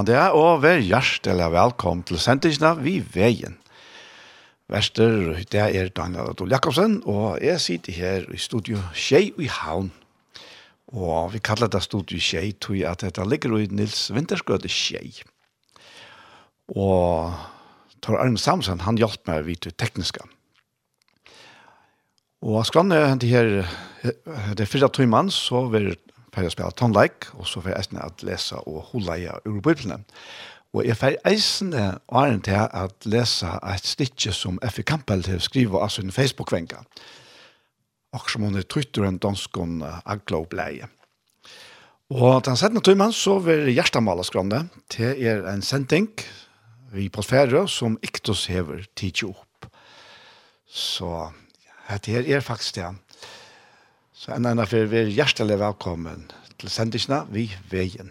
Gåan det er, og vær hjertelig velkommen til sendingene vi veien. Vester, det er Daniel Adol Jakobsen, og jeg sitter her i studio Kjei i Havn. Og vi kallar det studio Kjei, tog at dette ligger i Nils Vinterskøde Kjei. Og Tor Arne Samsen, han hjelper meg vidt tekniska. Og skrann er det her, det er fyra tøymann, så vil fer jeg spela tonleik, og så fer jeg eisne at lese og holeia ur biblene. Og jeg får eisne åren til at lese et stikje som F.I. Kampel til skriva av sin Facebook-venka. Og som hun er trytter en danskon aglobleie. Og den settende tøymen så vil Gjerstamal skrande til er en sending i postferie som Iktos hever tidsjo opp. Så det her er faktisk det Så en annen for vi er hjertelig velkommen til sendisene vi veien.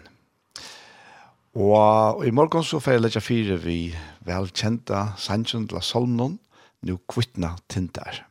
Og, og i morgen så får jeg lette fire vi velkjente sannsyn til Salmnon, nå kvittna tintar.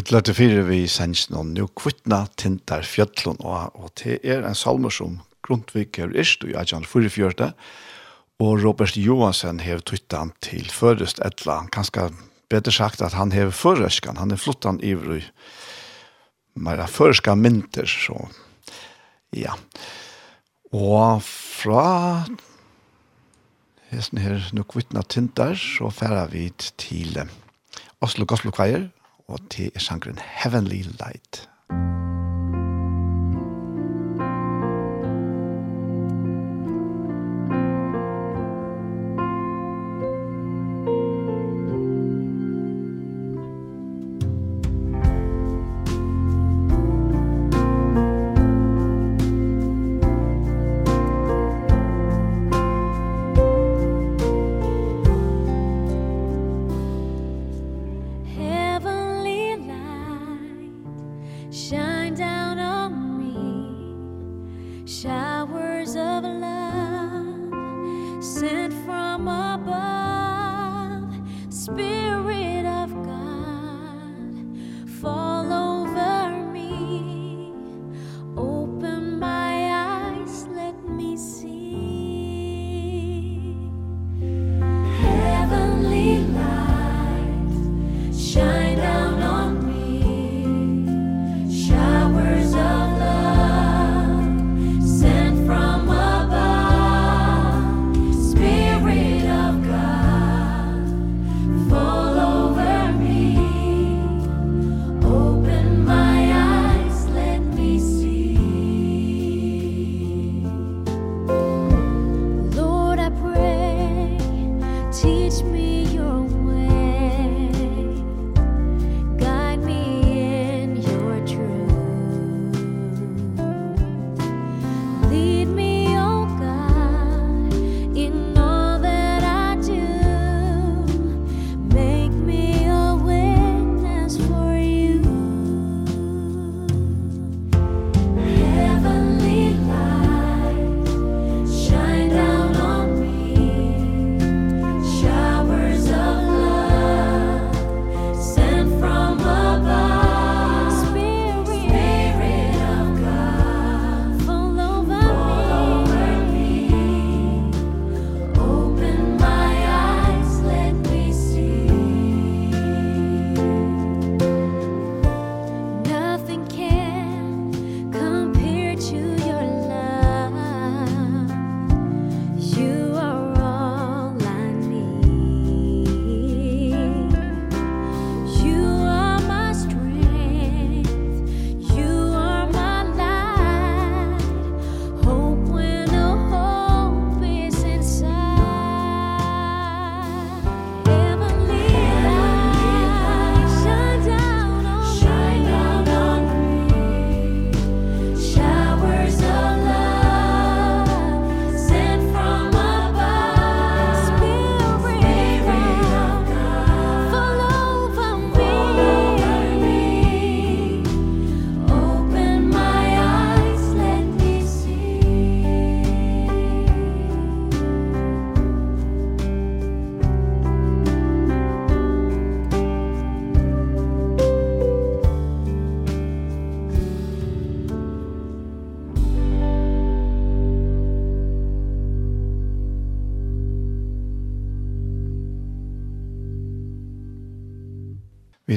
Vi lærte fire vi sensen om «Nå kvittna tintar fjøtlun og, og det er en salmer som Grundtvig er ist i Ajan 44, og Robert Johansen hev tuttan til førest etla, kanskje bedre sagt at han har føreskan, han er flottan ivrig, mer føreska mynter, så ja. Og fra hesten her «Nå kvittna tintar», så færer vi til Oslo Gospelkveier, og til sangren Heavenly Light.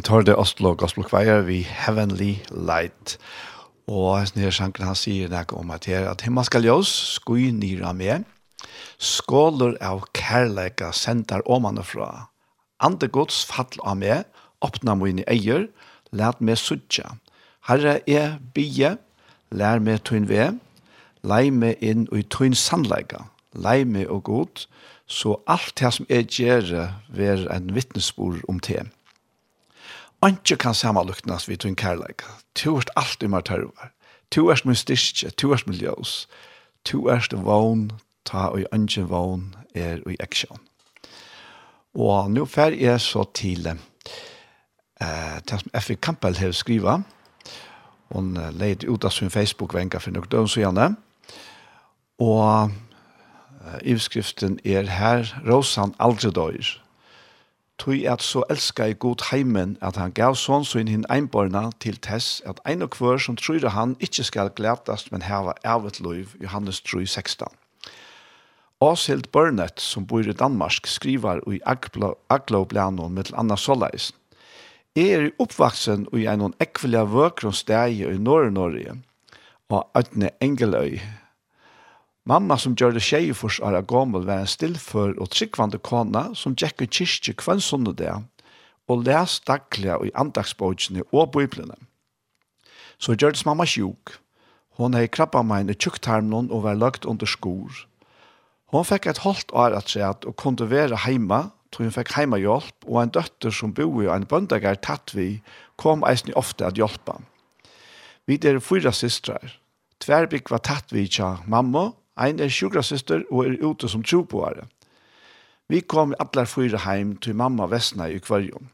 tar det Oslo Gospel Choir vi Heavenly Light. Og hans nye sjanken han sier nek om at her at himmel skal ljøs, skui nira med, skåler av kærleika sendar åmane fra. Ande gods fall av meg, åpna mine eier, lær meg sutja. Herre er bie, lær meg tøyn ve, lei meg inn og i tøyn sannleika, lei meg og god, så alt det som er gjerre, ver en vittnesbord om det. Anke kan samanluknas vid tun kærleik. Tu erst alt i mar terror. Tu erst min styrke, tu erst min ljøs. Tu erst vogn, ta og anke vogn er i aksjon. Og nå fer jeg så til eh, det som F.I. Kampel har skriva. Hun uh, leid ut av sin Facebook-venka for nok døgn så gjerne. Og uh, ivskriften er her, Rosan aldri døyr tog at så elska i god heimen at han gav sånn så inn hin einborna til tess at ein og kvør som tror han ikkje skal gledast men heva ervet loiv, Johannes 3, 16. Åshild Burnett, som bor i Danmark, skriver i Agloblanon med til Anna Solais. Jeg er oppvaksen i en ekvelig vøkron steg i Norge-Norge, og ødne Engeløy, Mamma som gjør det tjej for åra gammel var en stillfør og tryggvande kona som gikk i kyrkje kvann sånne det, og les daglig i andagsbøkene og biblene. Så gjørtes mamma sjuk. Hon hei krabba meg i tjukktarmen og var lagt under skor. Hon fikk et holdt år at seg og kunne være heima, tror hun fikk heimahjelp, og en døtter som bor i en bøndagar tatt vi, kom eisen ofte at hjelpa. Vi er fyra systrar. Tverbygg var tatt vi tja mamma, Ein er sjukrasister og er ute som troboare. Vi kom allar fyra heim til mamma Vestna i kvarjon.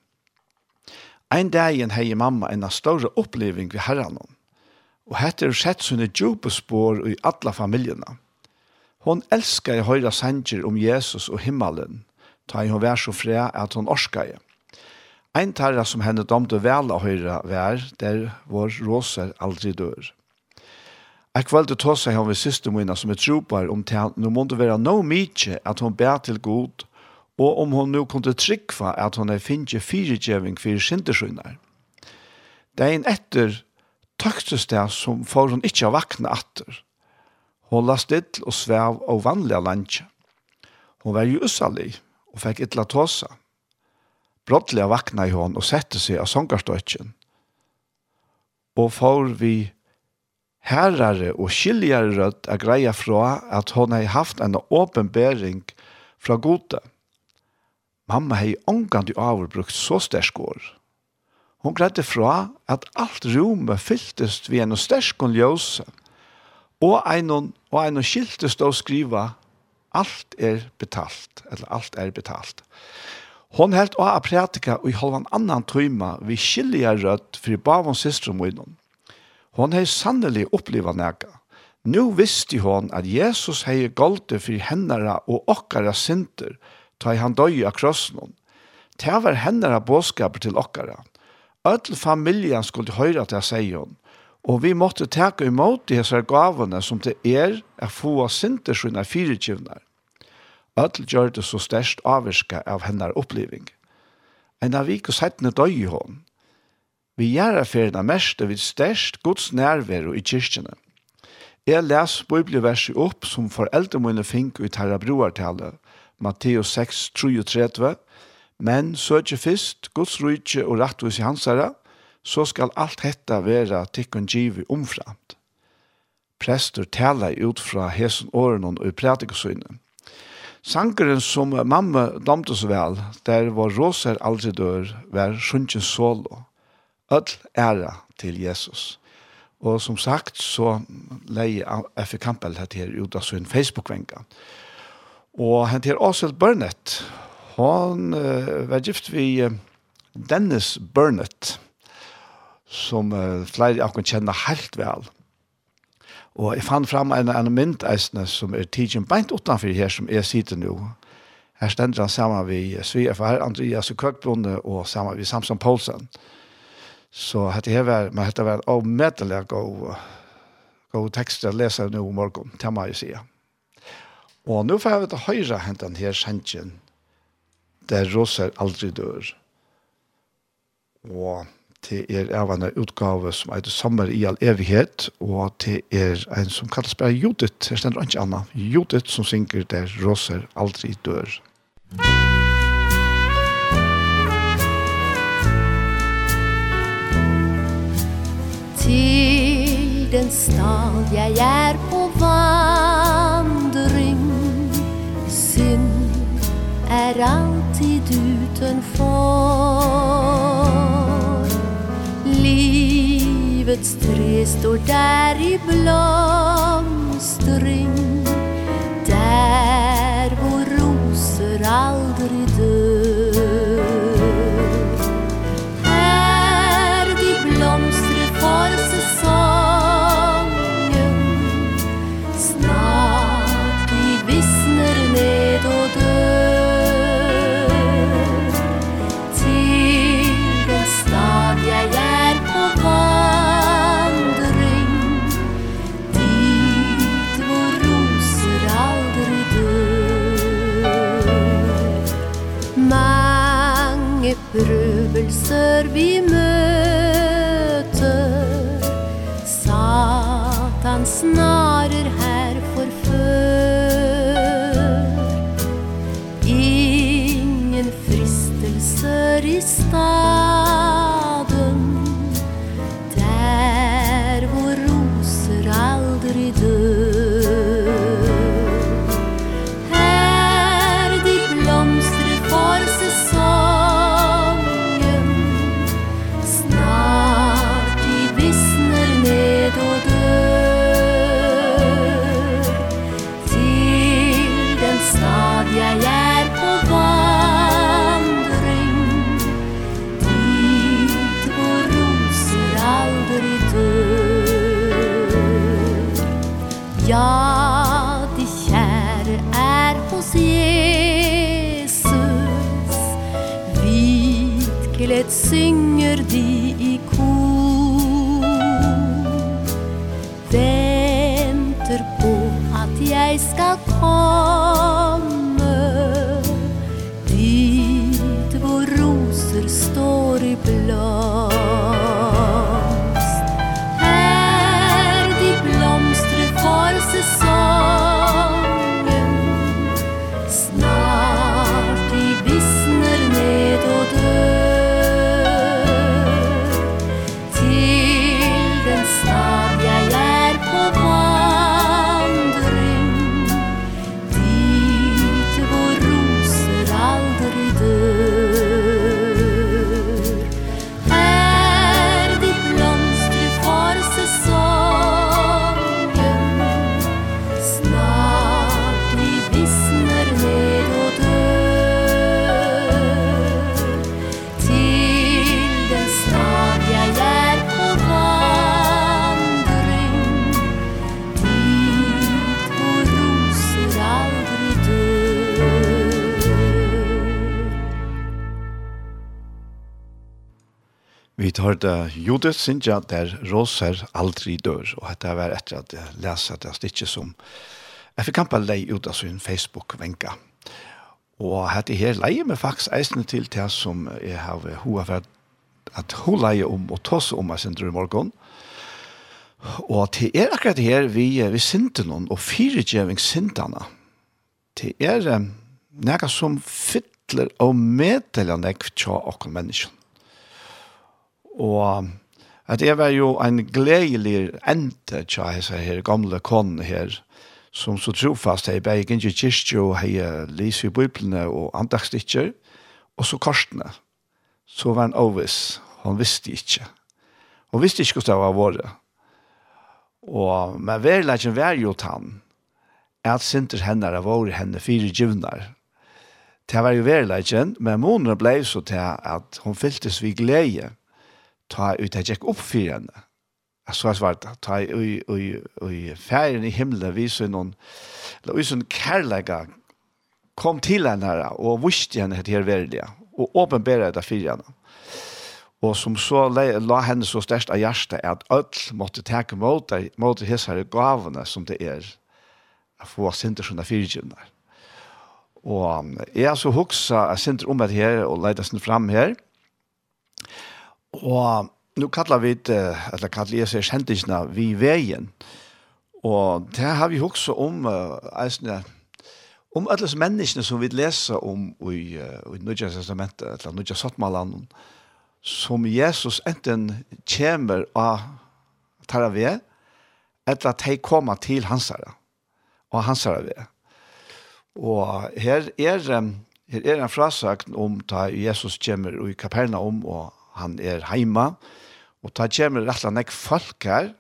Ein dagen hei mamma enn større oppleving vi herranon. Og hette er sett sunne djupe spår i alla familjena. Hon elskar i høyra sanger om Jesus og himmelen, ta i hon vær så fri at hon orskar i. Ein tarra som henne domte vel å høyra vær, der vår råser aldri dør. Jeg kvalgte ta seg av siste mine som er trobar om til at nå måtte være no mykje at hun ber til god, og om hun nå kunne tryggva at hun er finnje fyrirgjeving fyrir sindersynner. Dein etter tøktes det som får hun ikkje vakna atter. Hun la still og svev av vanlige landje. Hun var jo ussalig og fikk ytla tåsa. Brottelig vakna i hon og sette seg av sångarstøtjen. Og for vi herrare og skiljare rødt er greia fra at hon hei haft en åpenbering fra gode. Mamma hei ångand i avbrukt så stersk år. Hon greide fra at alt rommet fylltest vi en sterskon ljøse, og einon, og ein skiltest å skriva alt er betalt, eller alt er betalt. Hon helt å ha pratika og i halvan annan tøyma vi skilja rødt fri bavon systrum og innom. Og hon hei sannelig oppliva nega. Nu visste hon at Jesus hei golde for hennara og okkara synder, ta han døy av krossen. Det var hennara båskaper til okkara. Öll familjan skulle høyra til seg hon, og vi måtte teka imot de hessar gavene som det er å få synder sina fyrirkivnar. Öll gjør det så størst avvirska av hennar oppliving. En av vik og settene døy hon, Vi gjør affærene mest meste ved størst gods nærvær i kyrkjene. Jeg les bibelverset opp som foreldre mine fink ut herre broartallet, Matteus 6, 33, men søker først Guds rydtje og rettvis i hans herre, så skal alt dette være tikkun givet omframt. Prester taler ut fra hesen åren og i prædikesynet. Sankeren som mamma domtes vel, der var roser aldri dør, var sjunkens solo öll ära till Jesus. Och som sagt så lägger F. Kampel här till ut av sin Facebook-vänka. Och han till Asel Burnett. Hon uh, var gift vi uh, Dennis Burnett som uh, flere av kan kjenne helt vel. Og jeg fann fram en, en myndeisene som er tidsen beint utenfor her som jeg sitter nå. Her stender han sammen med Svea Andreas og Køkbonde og sammen med Samson Poulsen. Så hade det var man hade varit av medel gå gå texter läsa nu om morgon till mig se. Och nu får jag veta höra hänt den här skänken där roser aldrig dör. Och det er av en utgave som heter Sommer i all evighet, og det er en som kalles bare Judith, jeg stender ikke annet, Judith som synker der roser aldri dør. Musikk den stad jeg er på vandring. Synd er alltid utenfor Livets tre står der i blomstring. Der hvor roser aldri dør för vi møter. hørte Judith Sintja der roser aldri dør, og dette var etter at jeg leser det stikket som jeg fikk kampen lei ut av sin Facebook-venka. Og dette her leier meg faktisk eisende til det som jeg har hva for at hun leier om og tås om meg sindre i morgen. Og til er akkurat det her vi, vi sinte noen og firegjøving sintene. Til er um, noe som fytler og meddeler nekv tja okkur menneskene. Og at jeg var jo en gledelig ente tja hese her gamle konne her, som så trofast hei begge i kyrkje og hei lise i biblene og andagsdikker, og så korsene. Så var han ovis, han visste ikke. Han visste ikke hvordan det var våre. Og, men verleggen var jo tann, at sinter henne er våre henne fire givnar. Det var jo verleggen, men månene ble så til at hun fyltes vid glede, ta ut det gikk opp for henne. Så svart, ta i ferien i himmelen så noen, eller viser noen kærlega, kom til henne her, og viste henne det her verdelige, og åpenbære det for henne. Og som så la henne så størst av hjertet, at alt måtte teke mot, mot hessere gavene som det er, få sinter sånne fyrtjene. Og jeg så hoksa sinter om det her, og leide sin fram her, Og nu kallar vi det, eller kallar jeg seg kjentisene, vi veien. Og det har vi også om, eisne, om alle menneskene som vi leser om i, i Nødja Testamentet, eller Nødja Sottmalan, som Jesus enten kommer av Taravie, eller at de kommer til hans herre, og hans herre Og her er, her er en frasagt om da Jesus kommer i Kapernaum og han er heima, og ta kommer rett og slett folk her,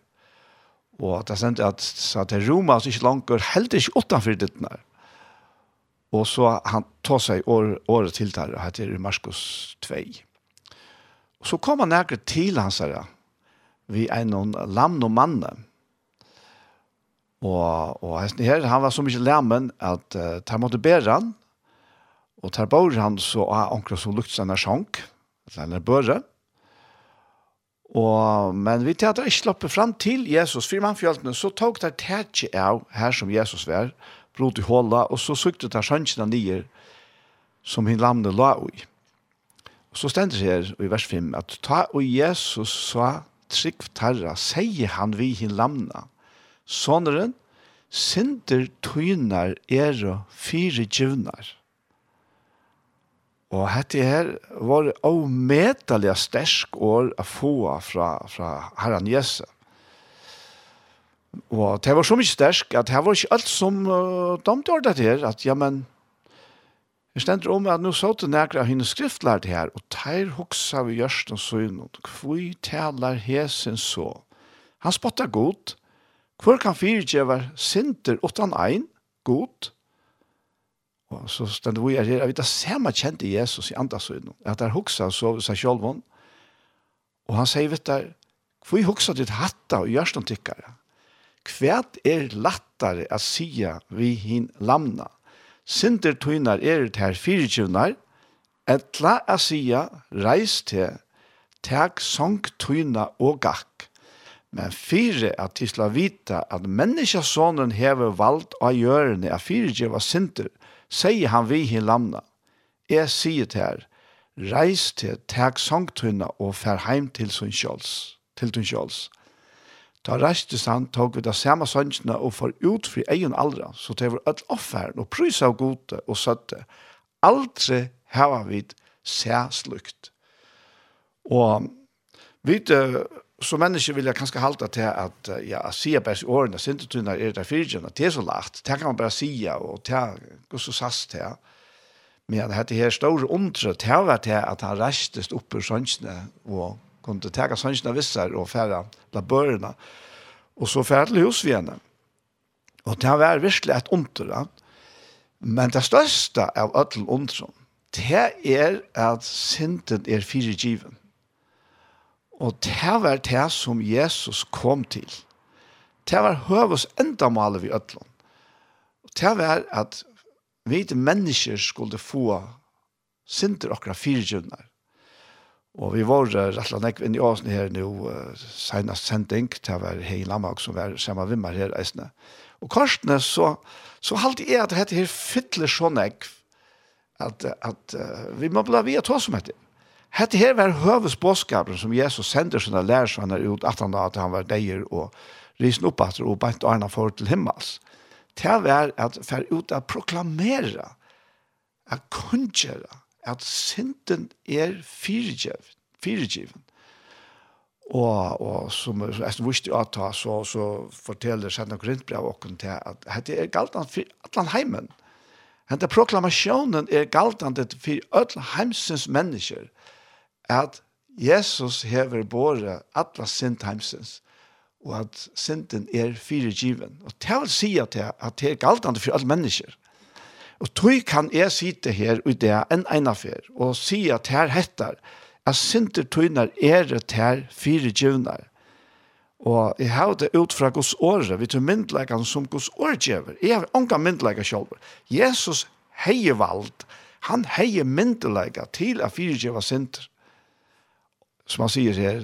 og det er sendt at, så at Roma er ikke langer, helt ikke utenfor dittene. Og så han tar seg år, året til der, og heter Marskos 2. Og så kom han nærkere til hans her, vi er noen lam og manne. Og, og her, han var så mye lammen at uh, der måtte bære han, og der bor han så av uh, som lukte seg sjank, eller nær Og, men vi tar ikke sloppe fram til Jesus, for man fjøltene, så tok det tætje av her som Jesus var, brot i håla, og så sykte det sønnsene nye som hin lamne la i. Og så stender det her i vers 5, at ta og Jesus sa trygg tarra, sier han vi hin lamna. Sånneren, synder tøynar er og fire djivnar. Og hette her var avmedelig stersk år å få fra, fra herren Jesu. Og det var så mye stersk at det var ikke alt som uh, de domte det her, at ja, men Jeg stender om at nå så til nærkere av henne skriftlært her, og teir hoksa vi gjørst og søgnod. hvor taler hesen så. Han spotta godt. Hvor kan fyrtjever sinter utan ein Godt. Og så stendte vi her, jeg vet, samme kjente Jesus i andre synden, at der hoksa så seg selv om, og han sier, vet du, hvor hoksa ditt hatta og gjørst noen tykkere? Hva er lattere å sia vi hin lamna? Sinter tøynar er det her fyrirtjøvnar, etla å sia reis til, teg sank tøyna og gakk. Men fire at de skal vita at menneskesånen hever valgt av gjørende av fire gjeva synder, sier han vi hin lamna. Jeg sier til her, reis til teg sangtunna og fer heim til sin kjøls, til sin kjøls. Da reiste han, tog vi da samme sønnsene og for ut fri egen aldra, så det var et offeren og prys av gode og søtte. Aldri hava vi sæslukt. Og vi så människor vill jag kanske halta till att ja se bäst åren det inte tunna är det fyrgen att det är så lagt. det kan man bara säga och det går så sast här men det hade här stora omtrö det var det att han rästest upp ur sönsne och kunde ta sönsne vissar och färra bland börna och så färd till vi henne. och det var verkligen ett omtrö men det största av öll omtrö det är att synden är fyrgiven Og det var det som Jesus kom til. Det var høves enda maler vi ødlån. Det var at vi mennesker skulle få synder okra fyrtjøvnar. Og vi var rett og slett inn i åsene her nå, senest sending, til å være Hei Lammag som var sammen vimmer her eisene. Og korsene så, så halte jeg at dette her fytler sånn ek, at, at uh, vi må bli via tå som heter. Hette her var høvesbåskapen som Jesus sender sine lærersvanner ut at han da at han var deier og risen opp at og bant arna for til himmels. Det var at fer ut at proklamere, at kunnkjøre, at synden er fyrtjevn. Og, og som jeg visste at ta, så, så forteller Sjønne Korintbrev åkken til at dette er galtan for alle heimen. Hette proklamasjonen er galtan for alle heimsens mennesker at Jesus hever båret alla sint heimsens, og at synden er firegiven. Og til å si at det, at det er galtande for alle mennesker. Og tog kan jeg sitte her og det en ene fer, og si at her hettar, at sinter tøyner er det her firegivner. Og jeg har det ut fra Guds året, vi tar myndleggene som Guds årgjever. Jeg har unga myndlegger selv. Jesus heier valgt, han heier myndlegger til at firegjever sinter som han sier her,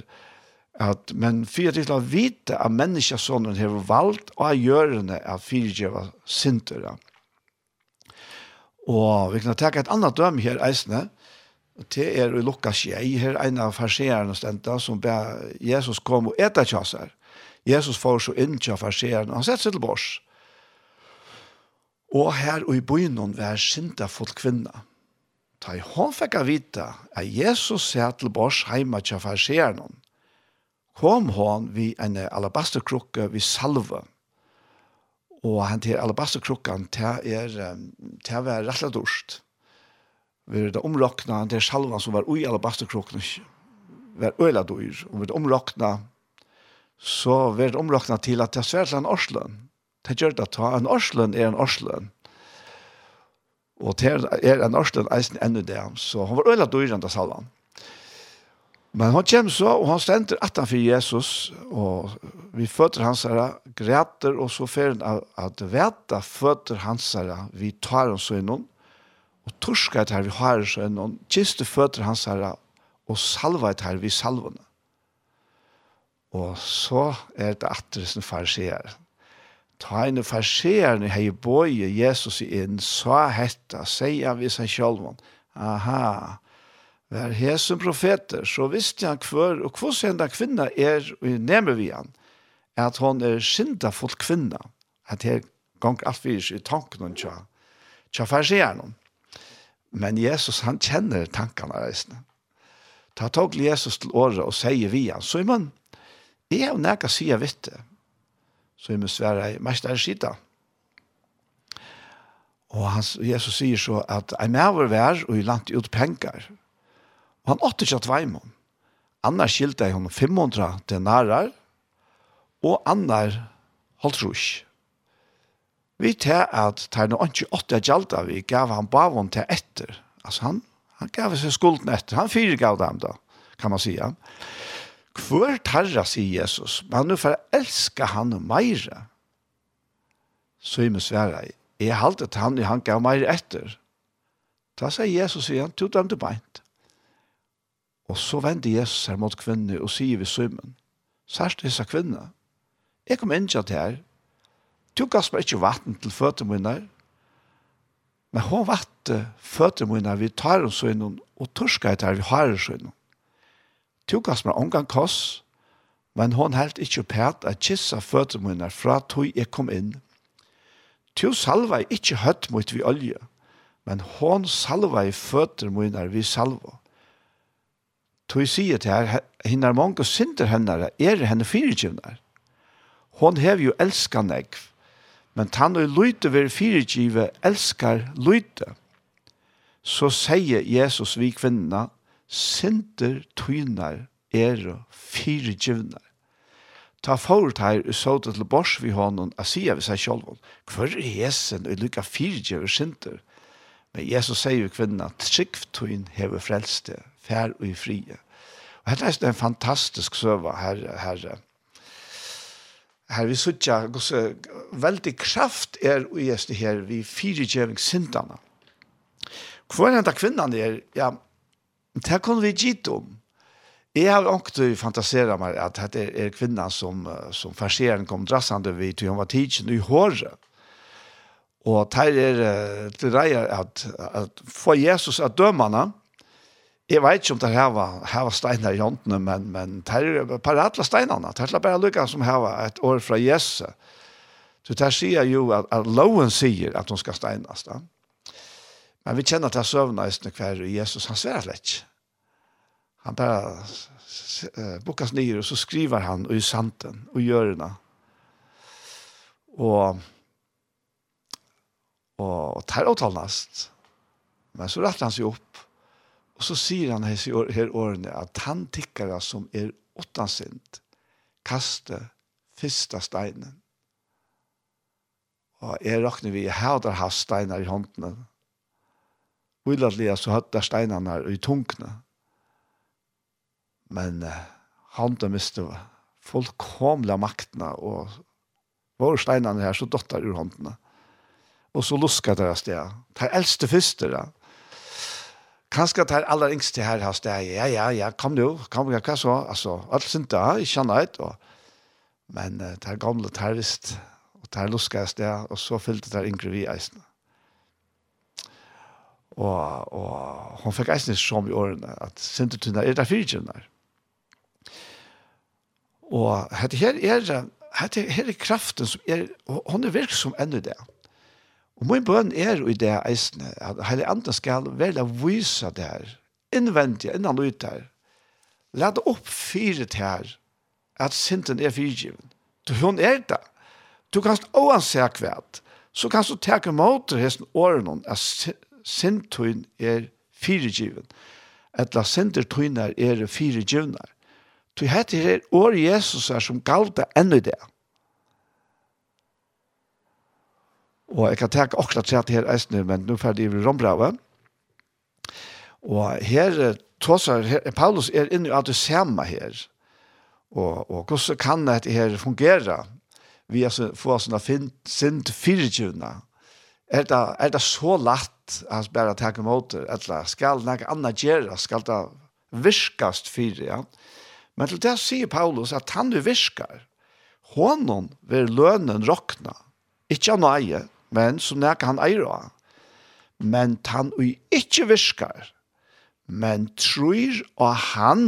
at, men for til å vite at menneskesånden har valgt og har det at fyrtjøver sintere. Og vi kan ta et annet døm her, eisene, det er i Lukas 6, her en av farserene stendte, som ber Jesus kom og etter kjasser. Jesus får så inn til farserene, og han setter seg til bors. Og her og i byen var sinta folk kvinner Ta i hon fikk a vita at Jesus sier til bors heima tja farseeren kom hon vi en alabasterkrukke vi salve. Og han til alabasterkrukken ta er ta var rettla dorst. Vi det omrokna det er salvan som var ui alabasterkrukken var øyla dyr. Og vi det omrokna så var det omrokna til at det svært en orsløn. Det gjør det at en orsløn er en orsløn. Og til er en norskland eisen enda det, så han var øyla døyren til salvan. Men han kommer så, og han stender atan for Jesus, og vi føtter hans herre, græter, og så fer han at veta føtter hans herre, vi tar hans innom, og torskar her vi har hans innom, kiste føtter hans herre, og salvet her vi salvene. Og så er det far farsier. Ta en farserende hei bøye Jesus inn, sa hetta, sier han vid seg selv. Aha, vær hesen profeter, så visste han hver, og hva senda kvinna er, og nemme vi han, at hon er synda full kvinna, at her gong alt fyrir i tanken hon tja, tja farserende. Men Jesus, han kjenner tankene reisende. Ta tog Jesus til året og sier vi han, så er man, jeg har nekka sier vitt det, Så er må svære, mester skita. Og han, Jesus sier så at «Ein maver vær, og i landet ut penger». Og han åtte ikke at veimon. Annar skilte jeg henne 500 denarer, og annar holdt rusk. Vi tar at tar noe ikke åtte gjaldt vi gav han bavon til etter. Altså han, han gav seg skulden etter. Han fyrer gav dem da, kan man si. Hvor tarra, sier Jesus, men nu for å elske han meira. Så jeg må svære, jeg halte til han, han gav meira etter. Da sier Jesus igjen, tog dem til beint. Og så vender Jesus her mot kvinne og sier vi sømmen, særst disse kvinne, jeg kom inn til her, du gass meg ikke vatten til føtter mine, men hun vatte føtter mine, vi tar oss inn og torsker etter vi har oss inn to gass meg omgang koss, men hon helt ikkje pæt at kissa føtter munner fra tog jeg kom inn. To salva ikkje høtt mot vi olje, men hon salva i føtter munner vi salva. Tog sier til her, henne er mange synder henne, er henne fyrirgivner. Hon hev jo elskan egg, men tann og lyte ver fyrirgive elskar lyte. Så sier Jesus vi kvinna, Sinter tynar er fire givnar. Ta forut her og så til bors vi hånden og sier vi seg selv hver er hesen og lykka fire givnar sinter. Men Jesus sier jo kvinna trygg tyn hever frelste, fær og i frie. Og dette er en fantastisk søva her, her, her vi sutja gosse veldig kraft er og gjeste her vi fire gjeving sintana. Hvor er enda kvinnan er, ja, Det kunne vi gitt om. Jeg har også fantaseret meg at det er, kvinnan som, som farseren kom drassende vid til hun var tidsen i håret. Og det er til deg at, at for Jesus at dømene, jeg vet ikke om det her var, her var steiner i håndene, men, men det er bare alle steinene. Det er bare lykke som her var et år fra Jesus. Så det sier jo at, at loven sier at hun skal steines. Da. Men vi kjenner til søvnene i hver Jesus, han sverer slett Han bare bukkas nye, og så skriver han i santen, og gjør det. Og, og, og tar åtalnast. Men så retter han seg opp, og så sier han her, her årene at han tikkere som er åttansint, kaste fyrsta steinen. Og jeg råkner vi, her der har steinar i håndene, Villatliga så hade steinarna i tunkna. Men uh, han då miste fullkomliga makterna och var steinarna här så dotter ur håndene. Och så luskade deras det. er äldste första där. Kanskje det er allra yngste här har det. Ja ja ja, kom nu, kom jag hva så alltså allt sånt där, jag kjenner et. och men uh, det här gamla terrorist och det här luskade det och så fyllde det här yngre vi eisene. Og, og hun fikk eisen så mye årene, at sintertuna er der fyrtjene. Og dette her er, dette her er kraften som er, og hun er virksom enda det. Og min bøn er i det eisen, at hele andre skal velge å vise det her, innvendig, innan ut her. La det opp fyret her, at sinten er fyrtjiven. Du, hun er det. Du kan oansett kvært, så kan du teke mot hesten årene, at sintun er firegiven. fyrirgiven. Etla sintertunar er fyrirgivnar. Tu hette her år Jesus er som galda enda det. Og jeg kan tenke akkurat til at her eisne, men nå ferdig i Rombraven. Og her, tåsar, her Paulus er inne i alt det samme her. Og, og hvordan kan dette her fungere? Vi er, får sånne fint, sint fyrtjuna. Er det, er det så lagt at han bare tar imot det, eller skal noe annet gjøre, skal det virkast for, ja. Men til det sier Paulus at han du virkar, hånden vil lønnen råkna, ikke av nøye, men som nækker han eier av. Men han og ikke viskar, men tror av han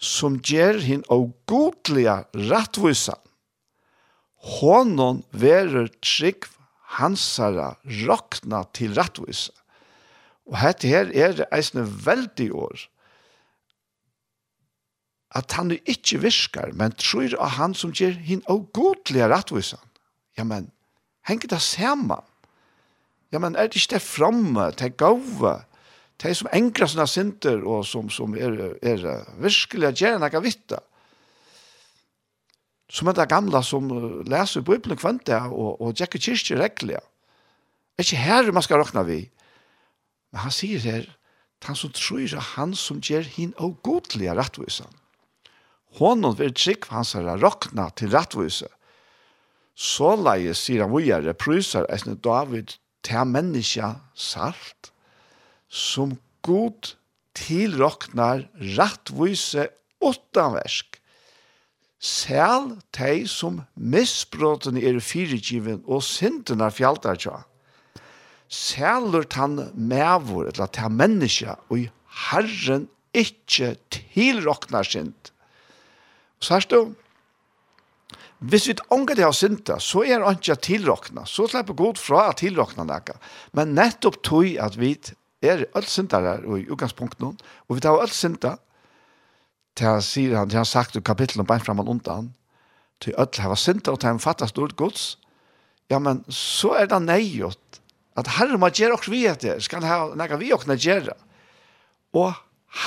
som gjør hin og godlige rettvisan. Hånden verer trygg hansara rokna til rattvisa. Og hette her er det eisne veldig år at han ikkje viskar, men tror av han som gjør hin og godlige rattvisa. Ja, men, henger det saman? Ja, men er det ikke det framme, det gove, det som engra sånne synder og som, som er, er virkelig at gjerne noe vitt som er det gamle som leser Bibelen kvante og, og Jackie Kirsti regler. Det er ikke her man skal råkne vi. Men han sier her, han som tror er han som gjør hin og godlige rettvisan. Hånden vil trygg hans herre råkne til rettvise. Så leie, sier han vujere, pryser eisne David til menneska salt, som god tilråknar rettvise åttanversk Sel tei som misbrotten er fyrigiven og synden er fjaltar tja. Selur tan mevor, eller ta menneska, og i Herren ikkje tilroknar synd. Og her du, hvis vi ångar det av synda, så er det ikke tilrokna, så slipper god fra at tilrokna nekka. Men nettopp tog at vi er alt og i utgangspunktet, og vi tar alt synda, til han sier han, til han sagt i kapitlet om beint framan undan, til ødel hava synder og til han fattar stort gods, ja, men så er det nøyot, at herre må gjøre oss vi etter, skal han ha nekka vi okna gjøre. Og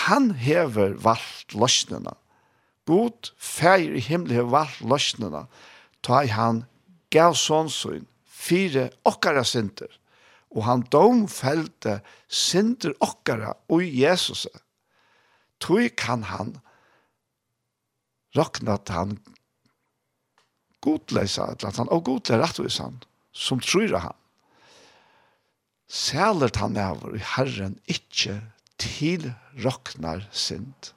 han hever valgt løsnena. God feir i himmel hever valgt løsnena, ta i han gav sånnsyn, fire okkara synder, og han domfelte synder okkara og Jesus. Tøy kan han raknat han godleisa et eller annet, og godle rettvis han, som tror han. Sælert han over i Herren ikkje til roknar sind.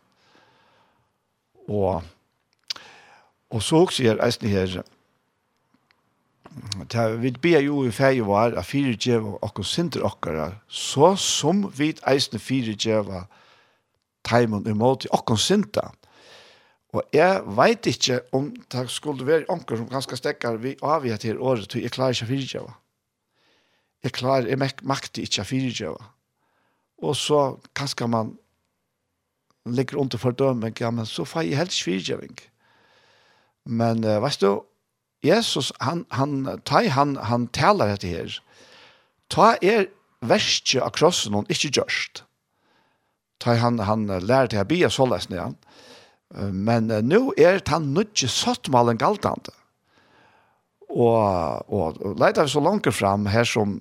Og, og så også gjør eisen her, Ta, vi be jo i ferie var a fire djeva og sinter okkara, så som vi eisne fire djeva taimon imot i okkon sinta. Og jeg vet ikke om det skulle være onker som ganske stekker vi avgjør til året, til jeg klarer ikke å fyrtjøve. Jeg klarer, jeg makter ikke å fyrtjøve. Og så kanskje man ligger under fordømming, ja, men så får jeg helst fyrtjøving. Men uh, vet du, Jesus, han, han, ta, han, han taler dette her. Ta er verste av krossen, og ikke gjørst. Ta han, han lærte å bli så ja. Ja Men uh, nå er han nødje sattmalen galtande. Og, og, og leiter vi så langt fram her som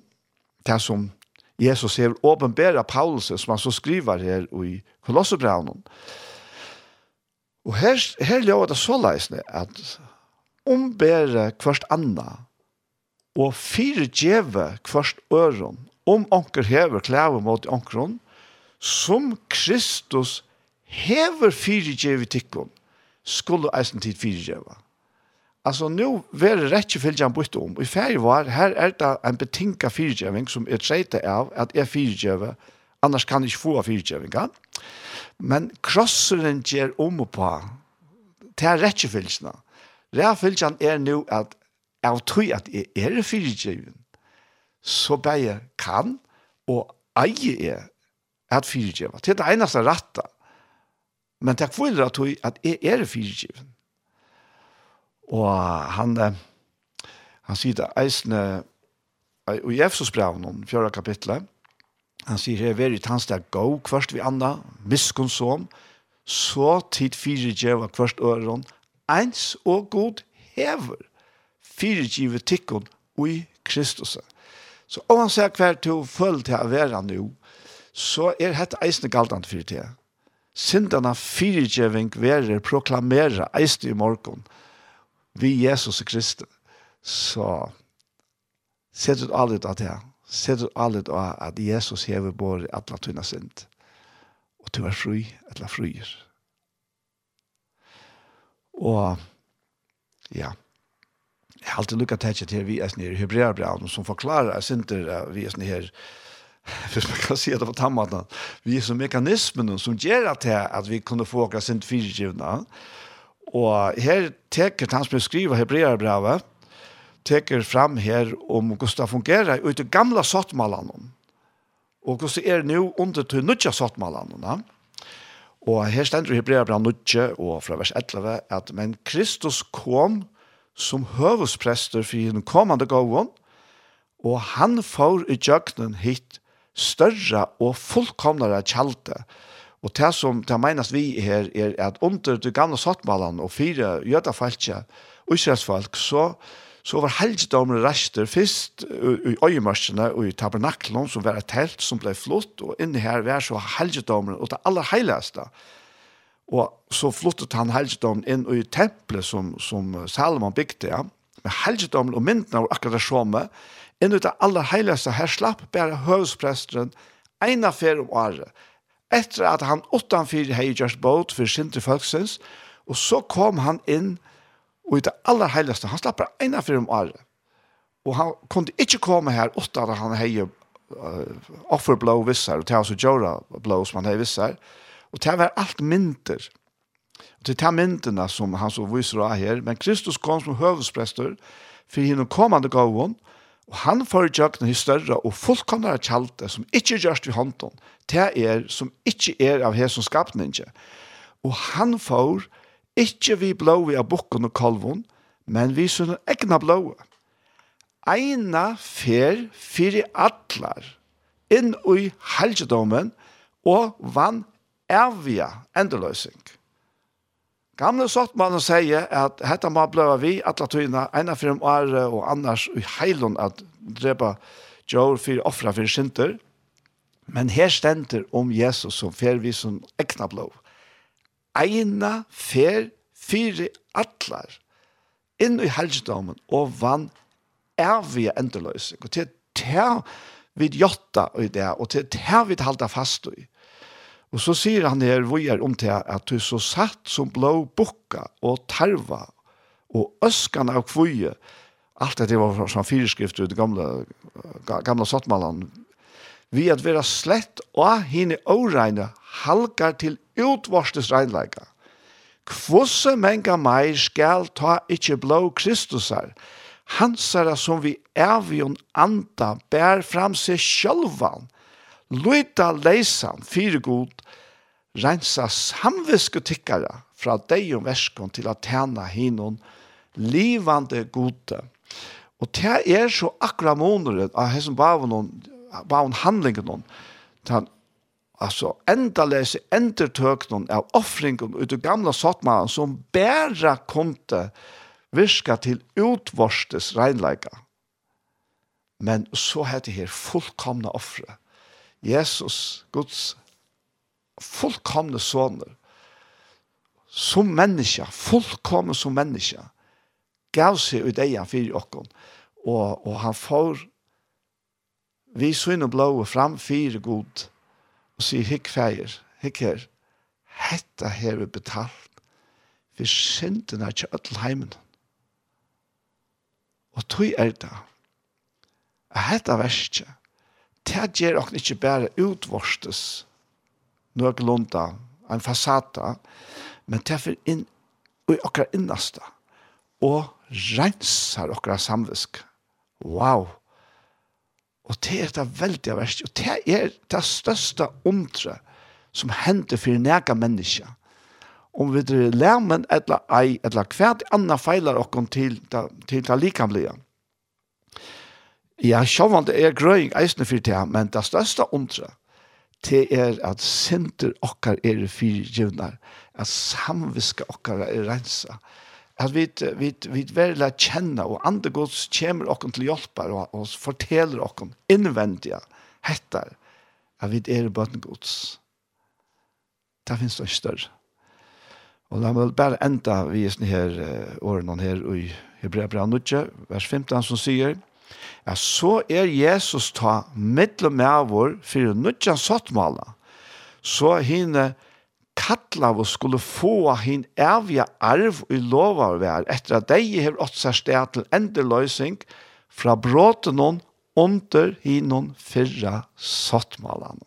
det som Jesus ser åpenbæra Paulus som han så skriver her i Kolossebraunen. Og her, her lever det så leisende at ombære kvart anna og fire djeve kvart øron om onker hever klæve mot onkron som Kristus hever fyrirgjev i tikkun, skulle eisen tid fyrirgjeva. Altså, nu var det rett og han bytte om. I ferie var, her er det en betinka fyrirgjeving som er treite av at jeg fyrirgjeva, annars kan jeg ikke få fyrirgjevinga. Men krosseren gjør om og på, til rett og fyllt Rett er nu at av tror at jeg er fyrirgjeving, så bare kan og eie er at fyrirgjeva. Det er det eneste rattet Men det er det at jeg at jeg er fyrtjeven. Og han, han sier det eisende, i Efsos brev noen, fjøra kapitlet, han sier her, veri tans der gå, kvart vi anna, miskonsom, så tid fyrtjeva kvart øren, eins og god hever, fyrtjeve tikkun ui Kristus. Så om han sier hver til å følge til å være nå, så er dette eisende galtant fyrtjeva syndene fyrirgjeving være proklamere eist i morgen vi Jesus Kristus. Så sett ut allit av det. Sett ut allit av at Jesus hever både atla tunna synd. Og du er fri, atla frier. Og ja, jeg har alltid lukket til til vi er nere i Hebreabraun som forklarer at synder vi er sånn her Hvis man kan si det på tammene. Vi er som mekanismen som gjør at, at vi kunne få oss sin fyrirgivna. Og her teker han som skriver Hebreerbrevet, teker fram her om hvordan det fungerer ut i gamla sottmalene. Og hvordan er det nå under til nødja sottmalene. Og her stender Hebreerbrevet nødja og fra vers 11 at men Kristus kom som høvesprester for den kommande gåven, og han får i kjøkkenen hit større og fullkomnere kjalte. Og det som det menes vi her er at under de gamle sattmalene og fire jødafeltje og israelsfalk, så, så var helgedommer rester først i øyemørsene og i tabernaklen som var et telt som ble flott, og inne her var så helgedommer og det aller heiligste. Og så flottet han helgedommen inn i tempelet som, som Salomon bygde, ja. Men helgedommen og myndene var akkurat det samme, inn ut av aller heiligste her slapp bare høvspresteren en affær om året, etter at han åttanfyr hei gjørst båt for sinte folksens, og så kom han inn og ut av aller heiligste, han slapp bare en affær om året. Og han kunne ikke komme her åtta at han hei uh, offerblå vissar, og til hans og jora blå som han hei vissar, og til var alt mynter, Og til ta myndene som han så viser av her, men Kristus kom som høvesprester for henne kommande gavån, Og han får jøkken i større og fullkomnere kjalte som ikke gjørst i hånden, til er som ikke er av her som skapninge. Og han får ikke vi blåi av bukken og kolven, men vi sunne egna blå. Eina fer fyrir atlar inn i helgedommen og vann evige endeløsning. Gamle Sottmannen sier at dette må bløve vi, alle tøyene, ene for dem åre og annars i heilen at drepa djør for offre for synder. Men her stender om Jesus som fer vi som ekna blå. Eina fer fire atler inn i helgedommen og vann evige endeløsning. Og til det vi gjør i det, og til det vi halda fast i. Og så sier han her, hvor er om til at du så satt som blå bukka og tarva og øskan av kvøye. Alt det var fra fyreskrifter i det gamle, gamle sattmalen. Vi at vera slett og hine åreine halkar til utvarstes regnleika. Kvosse menga meir skal ta ikkje blå Kristusar, hansara som vi evion anda bær fram seg sjølvan, Luita leisan fyrir god, rensa samviske tikkara fra deg og verskon til at tjena hinon livande gode. Og det er så akkurat måneder av hessen bavon, bavon handlingen noen, den altså endalese endertøknen av offringen ut av gamla sottmannen som bæra komte virka til utvorstes reinleika. Men så heter det her fullkomna offre Jesus, Guds fullkomne soner, som menneske, fullkomne som menneske, gav seg ut eia fyrir okkon, og, og han får vi sunn og fram fyrir god, og sier hikk feir, hikk her, hetta her vi betalt, for synden er ikke ødel heimen. Og tog er det, hetta verste, det gjør dere ikke bare utvorstes noe lunda, en fasata, men det er inn, i dere innaste, og renser dere samvisk. Wow! Og det er det veldig verst, og det er det største ondre som hender for nære mennesker. Om vi drar lærmen eller ei, eller hver annet feiler dere til, til det likamlige. Ja, sjåvan det er grøying eisne fyrir tida, men det største ondre, det er at synder okkar er fyrtjivnar, at samviska okkar er rensa, at vi, vi, vi verla kjenna, og andre gods kjemur okkar til hjelpar, og, og forteller okkar innvendiga, hettar, at vi er bøtten gods. Det finnes det større. Og la meg bare enda vi her uh, her årene her i Hebrea Branudje, vers 15, som sier, Ja, så er Jesus ta mittlum med vår for nødja sottmala. Så henne kattla vår skulle få henne evige arv i lova å være etter at de har ått seg sted til endeløsning fra bråten noen under hinnon fyrra sottmalan.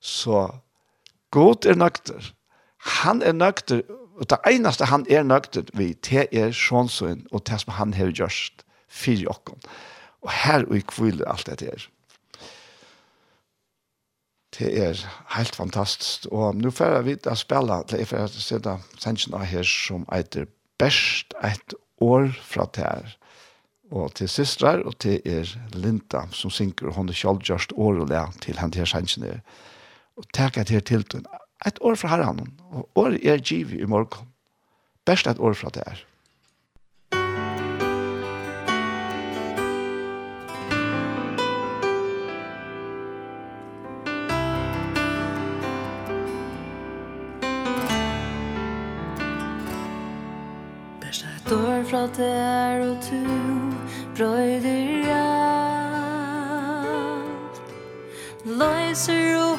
Så god er nøkter. Han er nøkter, og det eneste han er nøkter vi, det er sjånsøen og det som han har gjørst fyrir okken. Og her og i alt dette er. Det er helt fantastisk. Og nå får jeg vite å spille, det er for å da sensjonen av her som eiter best et år fra det her. Og til systrar, og til er Linda som synker, og hun er selv just år og le til henne her sensjonen. Og takk at her til et år fra herren, og år er givet i morgen. Best et år fra det her. Står fra der og tu Brøyder alt Løyser og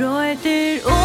Reuter und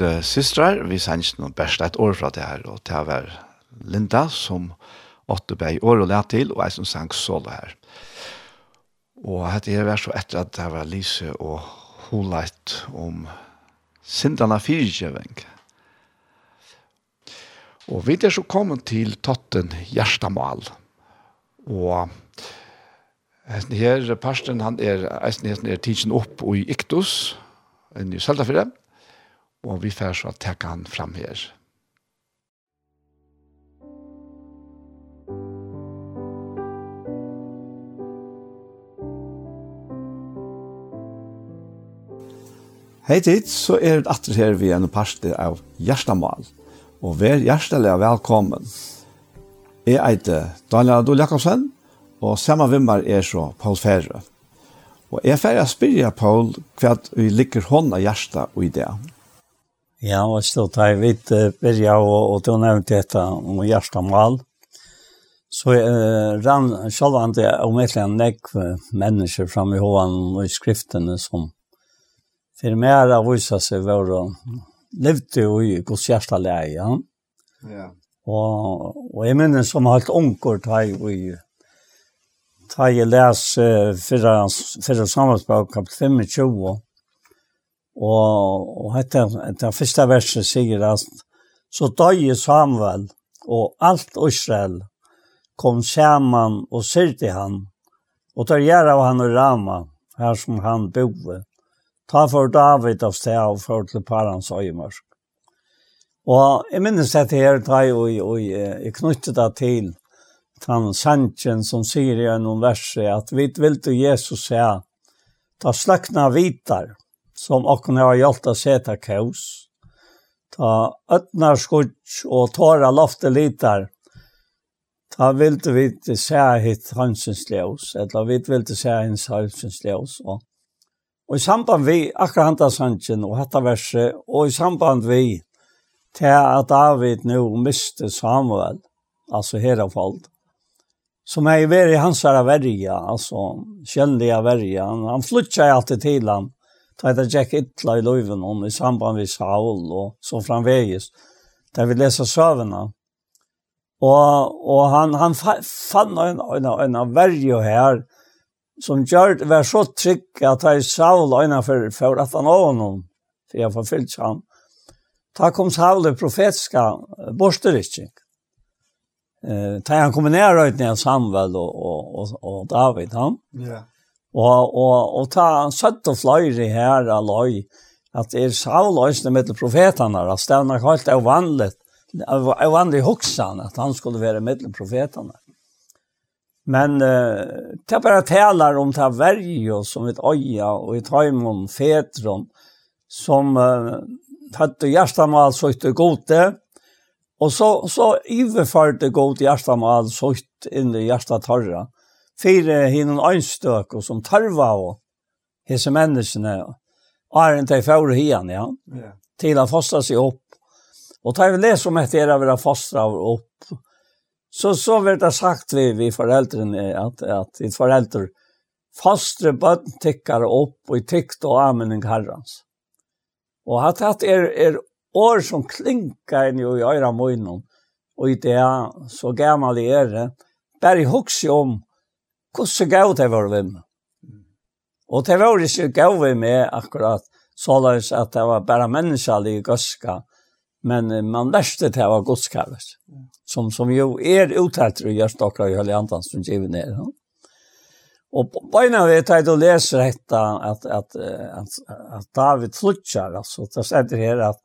hørte systrar, vi sendte noen best et år fra det her, og det var Linda som åtte bei år og lær til, og jeg som sang solo her. Og dette her var så etter at det var Lise og Holeit om sindana Fyrkjøving. Og vi er så kommet til Totten Gjerstamal. Og Hesten her, parsten, han er, hesten er tidsen opp i Iktus, enn i Seldafire og vi får så att han fram her. Hei tid, så er det atter her vi er en parste av Gjerstamal. Og vær hjertelig velkommen. Jeg heter Daniel Adol Jakobsen, og samme vimmer er så Paul Ferre. Og jeg er ferdig å spørre Paul hva vi liker hånda hjertet i det. Ja, og så tar jeg vidt byrja, og, og du nevnte dette om Gjerstamal. Så uh, rann selv om det er et eller annet mennesker fram i hoven og i skriftene som for mer av vise seg var og levde jo i Guds hjertelæge. Ja. ja. Og, og jeg minner som har hatt unger tar jeg i tar jeg les uh, fyrre, fyrre samarbeidsbøk kapitel 25 Og, og hette, det første verset sier at så døg Samuel og alt Israel kom sammen og syrte han og tar gjør av han og Rama her som han bor. Ta for David av sted og for til parans øyemørk. Og jeg minnes dette her, da jeg, og, og jeg knyttet det til han sanchen som sier i en vers at vi vil til Jesus se, ta slakna vitar som okken har hjalt å seta kaos. Ta ötnar skudds og tåra lofte litar. Ta vilt vi til se hitt hansens ljøs, eller vi vilde se hins hansens ljøs. Og, og i samband vi, akkurat handa sannsyn og hatta verset, og i samband vi, til at David nu miste Samuel, altså herafald som er i veri hans herre verja, altså kjellige verja. Han flyttar alltid til han, Da det gikk ytla i løyven om i samband med Saul og så framvegis. Där vi leser søvnene. Og, og han, han fann en, en, en, en här her som gjør det var så trygg at jeg Saul øyne for, for at han av honom, for jeg forfyllt han. Da kom Saul det profetiska borsterikking. Eh, da han kommer ner ut av Samuel och och och David. Han. Ja. Yeah. Og, og, og ta en søtt og fløyre her av løy, at er savløsene med profetene, at stedene er helt avvanlig, avvanlig hoksan, at han skulle være med profetene. Men uh, det er bare taler om det verje som et oja og et heim fetron, som uh, hadde hjertemal så og gode, og så, så iverførte gode hjertemal søtt inn i hjertetarra. Mm fire hinnon øynstøk, og som tarva og hese menneskene, æren til fjore hien, ja, yeah. til å fosta seg opp. Og tar vi les om etter å være fostra opp, så, så blir det sagt vi, vi foreldrene, at, at vi foreldre, fostre bøtten tikkar opp, og i tikt og amening herrens. Og at det er, er år som klinkar inn i øyra munnen, og i det så gammal i ære, bare hugsi om hvordan gav det var vi med. Og det var ikke gav vi med akkurat således at det var bare menneskelig i gøska, men man lærte det var godskavet, som, som jo er uttalt i Gjørstokra i Hølle Antans som giver ned. Ja? Og beina vi tar å lese dette at, at, at, at David slutsar, altså, det sier her at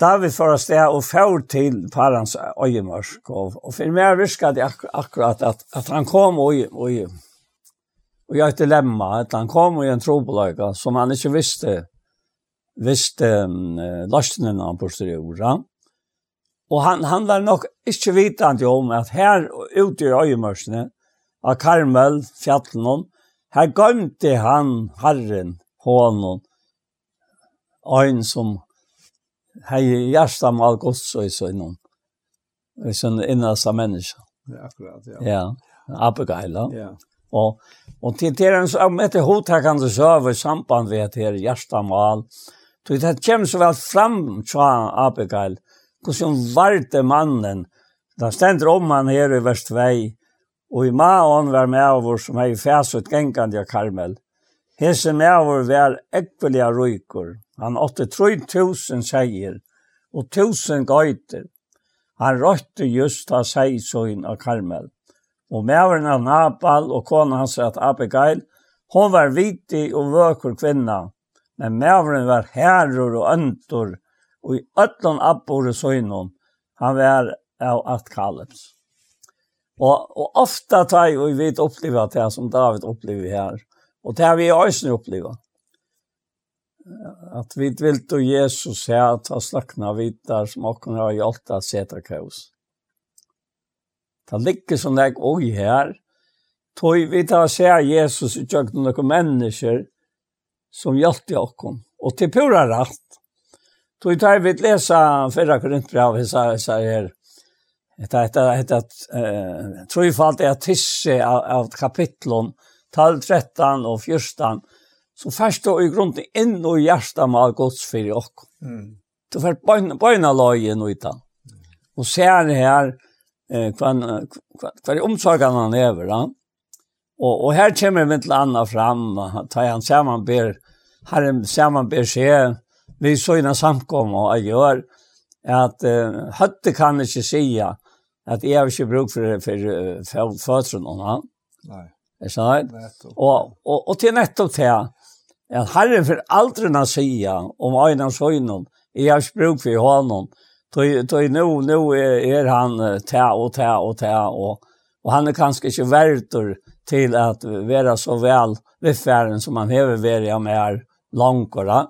David får oss det og får til parens øyemørsk. Og, og for meg virket det ak akkurat at, at han kom og, og, og gjør et dilemma, at han kom i en trobeløyga som han ikke visste, visste um, løstene han posteriora. Og han, han var nok ikke vitende om at her ute i øyemørsene, av Karmel, fjallen, her gømte han Herren, hånden, øyn som hei hjärsta mal gods och så innan. Och sen inna sa människa. Ja, akkurat, ja. Ja, Abigail, Ja. Och och till det är så med det hotar kan det så över samband vid det här hjärsta mal. Så det kommer så vel fram sa Abigail, hvordan var det mannen. da stender om han her i vers 2. og i maen var med av oss som er i fæsut gengande av Karmel. Hesse med av oss var ekvelige røyker, Han åtte 3000 seier og 1000 gøyter. Han røyte just av seisøyen av Karmel. Og mæveren av Nabal og kona hans at Abigail, hon var vitig og vøker kvinna, men mæveren var herrer og øntor, og i øtlån abbore søgnon, han var av at kalems. Og, og ofta tar og vi vidt oppleva det som David opplever her, og det har vi også oppleva att vi vil då Jesus säga att han slackna vitar som också har gjort att sätta kaos. Det ligger som det oj här. Tog vi tar säga Jesus i tjøkken några människor som hjälpte oss. Och till pura rätt. Tog tar vi läsa förra korintbrevet så så her, Det heter det eh trofalt är tisse av, av kapitlen 12, 13 och 14 så først og i grunden inn og hjertet med gods for dere. Mm. Du får bøyne laget nå i den. Og ser her eh, hva, hva, hva er omsorgene han lever. Da. Og, og her kommer vi til Anna fram, tar han sammen ber, herren sammen ber seg, vi så innan samkom og jeg gjør, at eh, høtte kan ikke sige, at jeg har ikke bruk for, for, for, for fødselen. Nei. Er sant? Og, og, og til nettopp til, at Herren for aldri na sia om øynene og søgnen, jeg har spruk for honom, tog nu nå er han ta og ta og ta, og, og han er kanskje ikke verdur til at være så vel viffæren som han hever være med er langkora.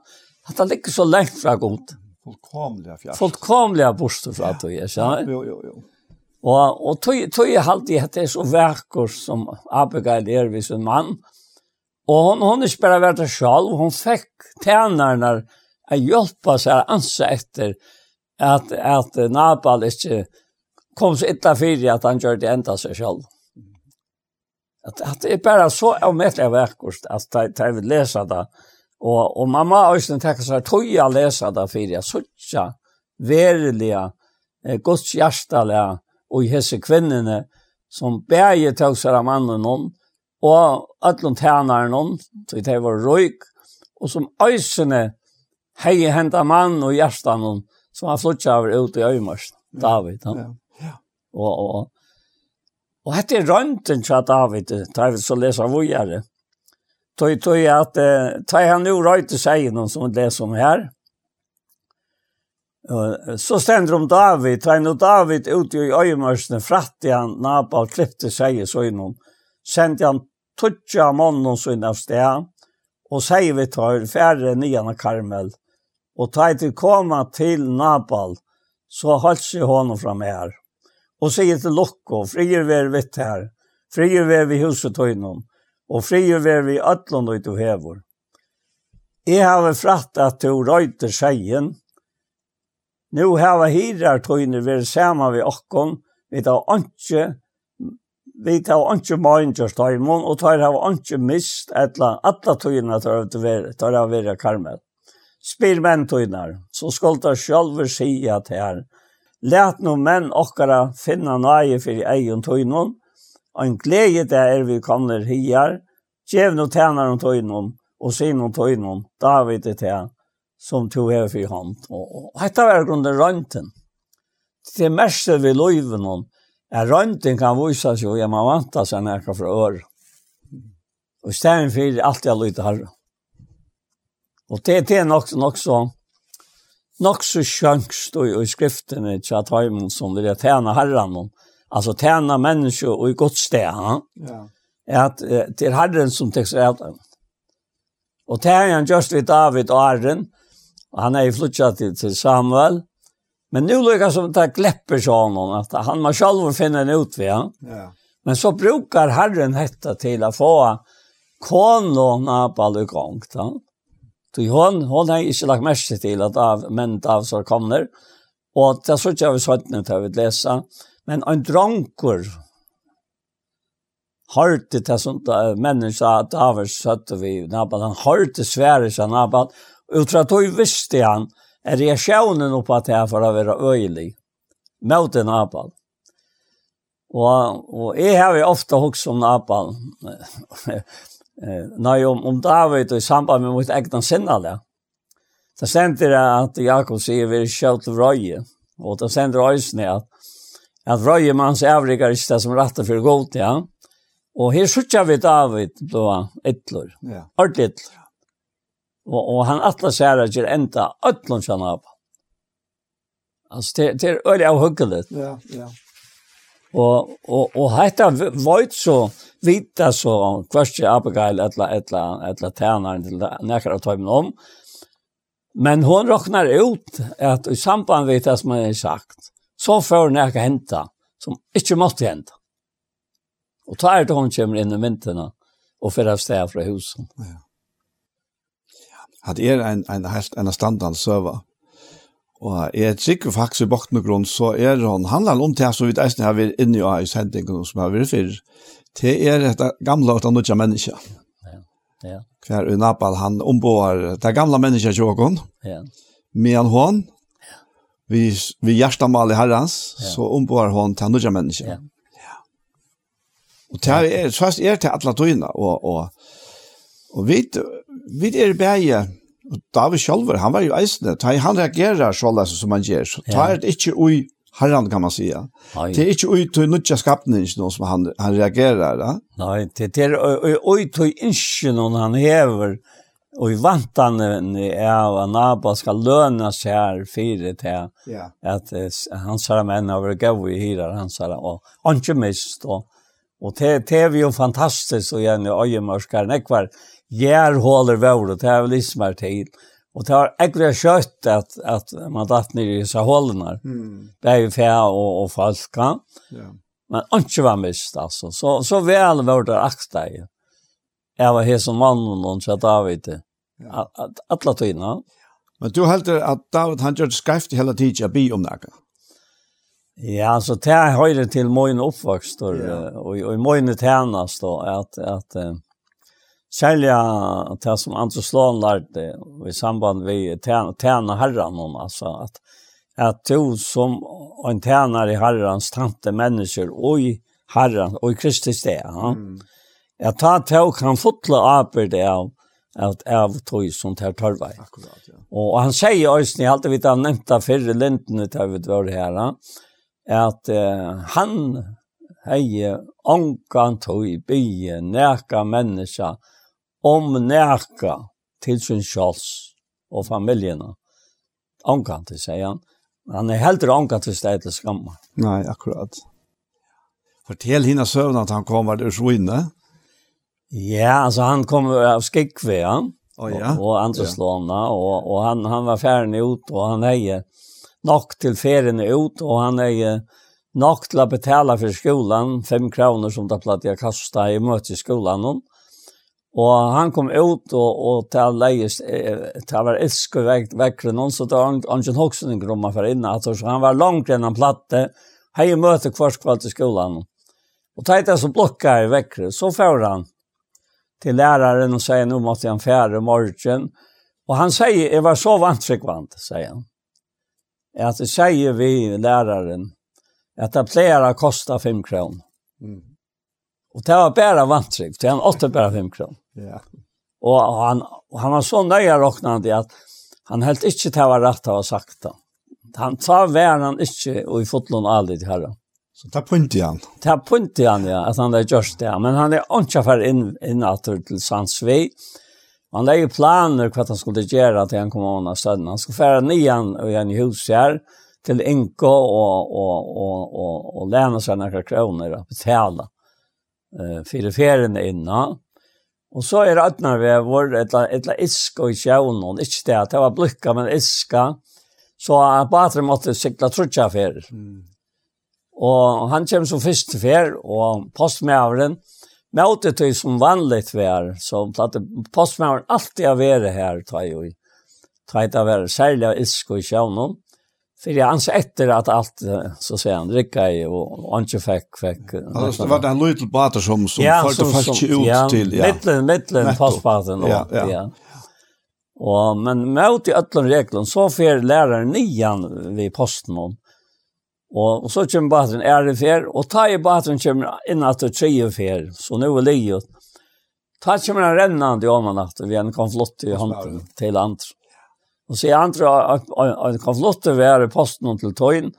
At han ligger så lengt fra godt. Fullkomliga fjärst. Fullkomliga borster fra tog, jeg kjenner. Jo, jo, jo. Og, og tog, tog jeg alltid at det er så verkor som Abigail er vid sin mann, Og hon, hon är spärrad värt det själv. Hon fick tjänarna att hjälpa sig att ansa efter att, att Nabal inte kom så illa fyrir att han gör det enda seg selv. Att, att det är bara så avmettelig verkost att ta, ta vill läsa det. Och, och mamma har ju tackat seg tog toja lese det för jag sådär verliga eh, gods hjertelige och i hese kvinnene som bäger tog seg av mannen noen og ætlund tænare noen, så det var røyk, og som øysene hei henta mann og hjertan noen, som har flutja av ut i øymars, David. Ja, ja. Og, og, og, og hette er rønten til David, David så leser vujere, tog tog at tar han nu røyte seg noen som det som her. Så stender om David, tar nu David ut i øymørsene, fratte han Nabal, klippte seg i søgnen, sendte han tøtja månen sin av sted, og sier vi tar færre nian av Karmel, og tar til koma til Nabal, så holdt seg honom fram her, og sier til Lokko, frier vi er vitt her, frier vi er vi huset tøynom, og frier vi er vi ødlån ut og hevor. Jeg har fratt at du røyter seien, nu har vi hirar tøyner vi er sammen vi okkon, vi tar ikke vi tar ikke mange til Støymon, og tar har ikke mist etla alle tøyene tar av det tar av være karmel. Spyr menn tøyner, så skal ta sjølver sida til her. let no menn okkara finna nøye for egen tøynon, og en glede det er vi kommer hier, gjev no tjener om tøynon, og sin om tøynon, David er til som tog her for hånd. Og, og, dette var grunnen rønten. Det mest vi løyver noen, er röntgen kan visa sig och ja, man vantar sig när jag får øre. Og i stedet for alt jeg jag her. Og det, det er nok, nok så, nok så sjøngst och i skriftene til at Høymon som vil jag tjäna herran om. Alltså tjäna människor och i godt sted, Ja. ja. Att, det er herren som textar allt. Och det är han just ved David og Arren. og han er i flyttet til, til Samuel. Men nu lukkar som det glepper sig honom att han må själv finna en utvä. Ja. Men så brukar Herren hetta till att få konorna på i gang. Ja. Så hon, hon har ikke lagt mest til att av, menn av så kommer. Och det så jag vi sötnet har vi läsa. Men en dronker hørte til sånt menneska at av søtte vi Nabal, han hørte svære seg Nabal, og tror visste han, reaktionen på att det här för att vara öjlig mot en apal. Och, och jeg har jo ofta hokst om apal. Nej, om, om David og i samband med mitt egna sinna där. Det ständer att Jakob säger vi är kjöld av röje. Och det at, at att, manns röjemans övriga det som rattar for godt, ja. Och här suttar vi David då ytler, Ja. Ordentligt yttlor. Og, og han atla seg at gjør enda ødlån kjønne av. Altså, det, det er øyelig av. Ja, ja. Og, og, og hætta voit så vita så kvarsi Abigail etla, etla, etla tænaren til nekkar av tøymen om. Men hon råknar ut at i samband vid det som er sagt, så får nekkar henta som ikkje måtte henta. Og tar det hon kommer inn i mynterna og fyrir av sted fra husen. Ja at er en, en helt en standard søva. Og jeg trykker faktisk i bakten og grunn, så er han, handler om det som vi eisen har vært inne i i sendingen som har vært før, det er et gamle og nødja menneske. Ja, ja. Hver i Napal, han ombår det gamle menneske i Jokon, ja. med en hånd, ja. vi, vi hjertemal i herrens, ja. så ombår han til nødja menneske. Ja. ja. Og det er, så er det alle døgnet, og, og, og vi vi er bæje, og David Kjolver, han var jo eisende, han reagerer så som han gjør, så ta er det ikke ui herran kan man säga. Det er inte ui till nutja skapningen någon som han, han reagerar. Da? Nei, det er ut till inte någon han hever, Og i vantan är att Naba ska löna sig här för det här. Ja. Att han herra män har varit gav i hyrar hans og han ikke mist. Og, og det, det er jo fantastisk og jag nu öjemörskar nekvar. Ja gärhåller vore, det här liksom ismär tid. Og det har ekkert kött at, at man datt ned i disse hålene. Mm. Det er jo fæ og, og falska. Ja. Men han ikke var mist altså. Så, så vel var det akta i. Jeg var her som mannen och så David. Ja. Alle tøyene. Men du heldur at David han gjør det skreft i hele tiden bi om det Ja, så det er høyre til min oppvokst og, ja. og, og, og min tjenest. At, at, at Særlig det som Andre Slån lærte i samband med tjene herren, altså at, at du som en tjener i herrens tante mennesker og i herren og i Kristi sted, ja. Mm. at ta tog kan fotle arbeid av at av tog som tar tørvei. Akkurat, ja. Og han sier også, jeg har alltid vidt han nevnte fyrre lintene til vi var her, at uh, han heier ångan tog i byen, neka mennesker, om nærka til sin sjals og familjena. Ankan til, sier han. Han er heller ankan til stedet til skamma. Nei, akkurat. Fortell henne søvn at han kommer var det inne. Ja, altså han kom av Skikve, ja. Oh, ja. Og, og Anderslåna, ja. og, og han, han var ferdig ut, og han eie nok til ferien ut, og han eie nok til å betale for skolan, fem kroner som det platt jeg kastet i møte i skolan. Og Og han kom ut og, og til leies, til å var elsker vekk, vekkre noen, så det var Angen Håksen en gromma for inne, at han var langt enn han platte, hei møte kvart kvart i skolan. Og teit jeg så blokka i vekkre, så får han til læreren og sier, nå måtte han fjerde morgen, og han sier, jeg var så vantrykkvant, sier han. At det sier vi læreren, at det pleier å koste fem kroner. Mm. Og det var bare vantrykk, det han åtte bare fem kroner. Ja. Och han han var så nøye råknende att han helt inte det var rätt att ha sagt det. Han tar värnan inte och i fotlon aldrig til herren. Så ta punkt Det Ta punkt han, ja, at han där gjørst det. Men han är ikke for inn, in til Sandsvi. Han lägger planer hva han skulle göra til han kommer av stedet. Han ska fære nian och i huset her till Inko och och och och og läna seg noen kroner og betale. Eh för feriene innan. Og så er det øtner vi Adnarvevor, et eller iska i sjøvnån, ikke det, det var blukka, men iska, så han bare måtte sikla trutja fer. Mm. Og han kommer som først til fer, og postmæveren, Møte til som vanligt vær, så platte postmæveren alltid har vært her, tar jo i. Tar jo å være særlig av isk og sjøvnån. Så det hans efter att allt så säger han dricka i och Anke fick fick. Alltså det var den lilla bater som som ja, följde fast ut ja, till ja. Mittlen mittlen fastbåten och ja. ja. ja. Och men med i öllum reglum så fer läraren nian vid posten hon. Och, och så kommer baten är det fer och ta i båten kommer in att det tre fer så nu är det ju. Ta kommer han rennande om natten vi en konflott i hand till andra. Og så andre en han kan flotte være posten til tøyen,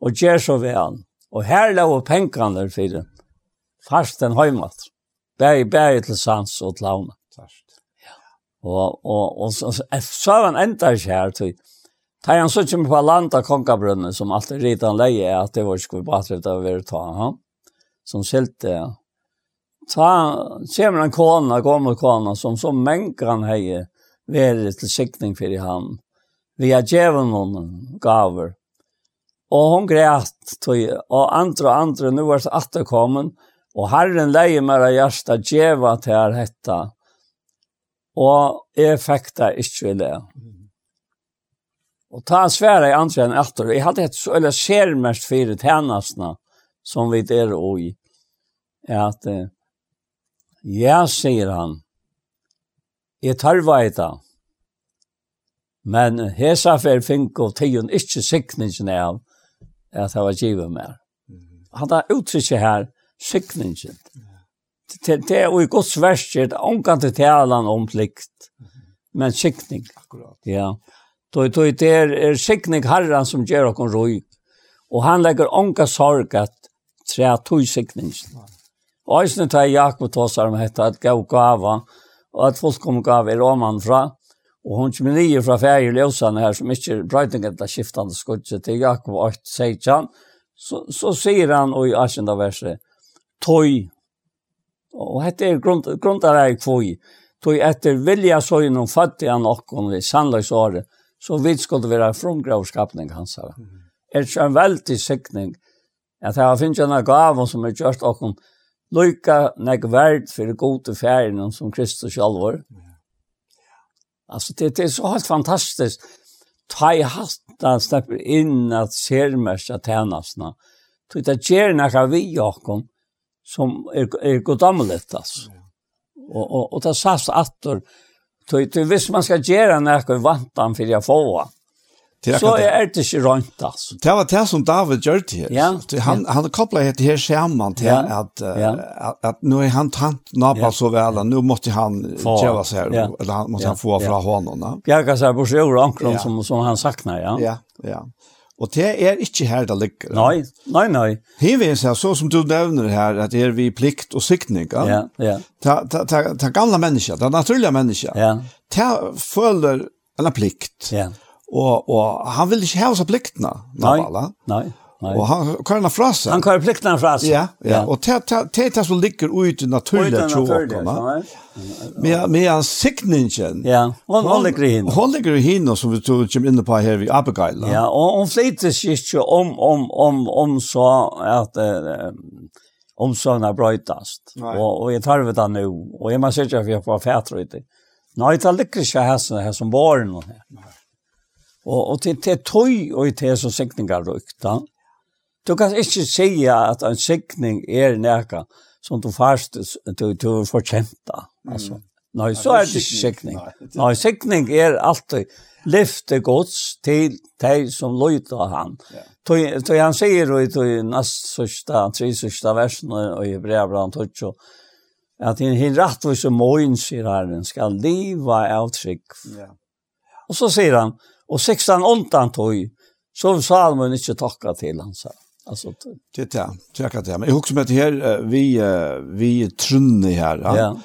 og gjør så ved han. Og her lå penkene der for det. Fast en høymat. Bæg, bæg til sans og til havne. Ja. Og, og, og, og så var han enda ikke her til. Da han så kommer på land av Kongabrønnen, som alltid ritt han leie, at det var ikke bare det å være ta han, som selte. Ta, kommer en kona, gammel kona, som så menker han heier, være til sikning for han. Vi har djeven noen gaver. Og hun græt, og andre og andre, nå var det atterkommen, og Herren leie meg av hjertet djeva til her hetta. Og jeg fikk det ikke i det. Og ta svære i andre enn etter. Jeg hadde et så, eller ser mest fire tjenestene som vi der og i. At, ja, sier han, Jeg tar i. Men hesa fer fink og tion ikkje sikningen av at det var givet mer. Han har uttrykket her sikningen. Det er jo i gods verset, omkant til talan om plikt, men sikning. Akkurat. Ja. Då då det är er sikning herran som ger och roi. Och han lägger onka sorg att trä tog sikning. Och sen tar Jakob tar sig om detta att gå gava og at folk fullkommen gav i roman fra, og hun kommer nye fra ferie løsene her, som ikke brøytingen til skiftende skudse til Jakob 8, Seitjan, så, så sier han i 18. verset, «Tøy», og dette er grunn, grunn der er kvøy, «Tøy etter vilja søgnen noen fattige okkon i sannløysåret, så vidt skulle være frumgravskapning hans her. Mm. Er ikke en veldig sikning, at jeg finner en gav som er gjort okkon, lukka nek verd fyrir gode færen som Kristus alvor. Altså, det, det er så helt fantastisk. Ta i hatta släpper in att sermärsa tjänasna. Det är ger några vi Jakob som er, är godamligt alltså. Og, og, og det sast attor. Det hvis man skal göra några vantan för jeg får. Så er det ikke rønt, altså. Det var det som David gjør til. Ja. Han, han koblet det her skjermen til ja. at, ja. at, at nå er han tant napa ja. så vel, nå måtte han kjøve seg ja. eller han måtte ja. han få fra ja. hånden. Bjerga seg på sjøer ankron ja. som, som han sakner, ja. Ja, ja. Og det er ikke her det ligger. Nei, nei, nei. Hivet seg, så som du nevner her, at det er vi plikt og siktning. Ja, ja. Ta, ta, ta, ta gamle mennesker, ta naturlige mennesker. Ja. Ta føler en plikt. Ja. Yeah Og, og han vil ikke ha seg pliktene, Navala. Nei, nei. Nei. Og han kan ha fra seg. Han ha pliktene fra seg. Ja, ja. ja. Og det er det som ligger ut i naturlige tråkene. Med, med hans sikningen. Ja, hon, hon ligger i henne. Hon ligger i henne som vi tog kommer inne på her i Abigail. Ja, og hon flyter seg ikke om, om, om, om så at uh, om sånne brøytast. Og, og jeg tar ved det nå. Og jeg må sikkert at vi har på fætrøyte. Nei, det ligger ikke her som våren. Nei. Og, og til, til tøy og til så sikningar rukta. Du kan ikke si at en sikning er nekka som du først du, du får kjenta. Altså. Mm. Nei, så er det ikke sikning. Nei, sikning er alltid lyfte gods til de som løyta han. Så han sier i tøy nest sørste, tre sørste versene i brevbrann Tutsjo, at i rettvis og mån, sier herren, skal liva av trygg. Og så sier han, Og 16 åndan tog, så sa man ikke takka til han, sa. Alltså det det tjekka det. Men jag husker med det här vi vi trunne här. Ja. ja.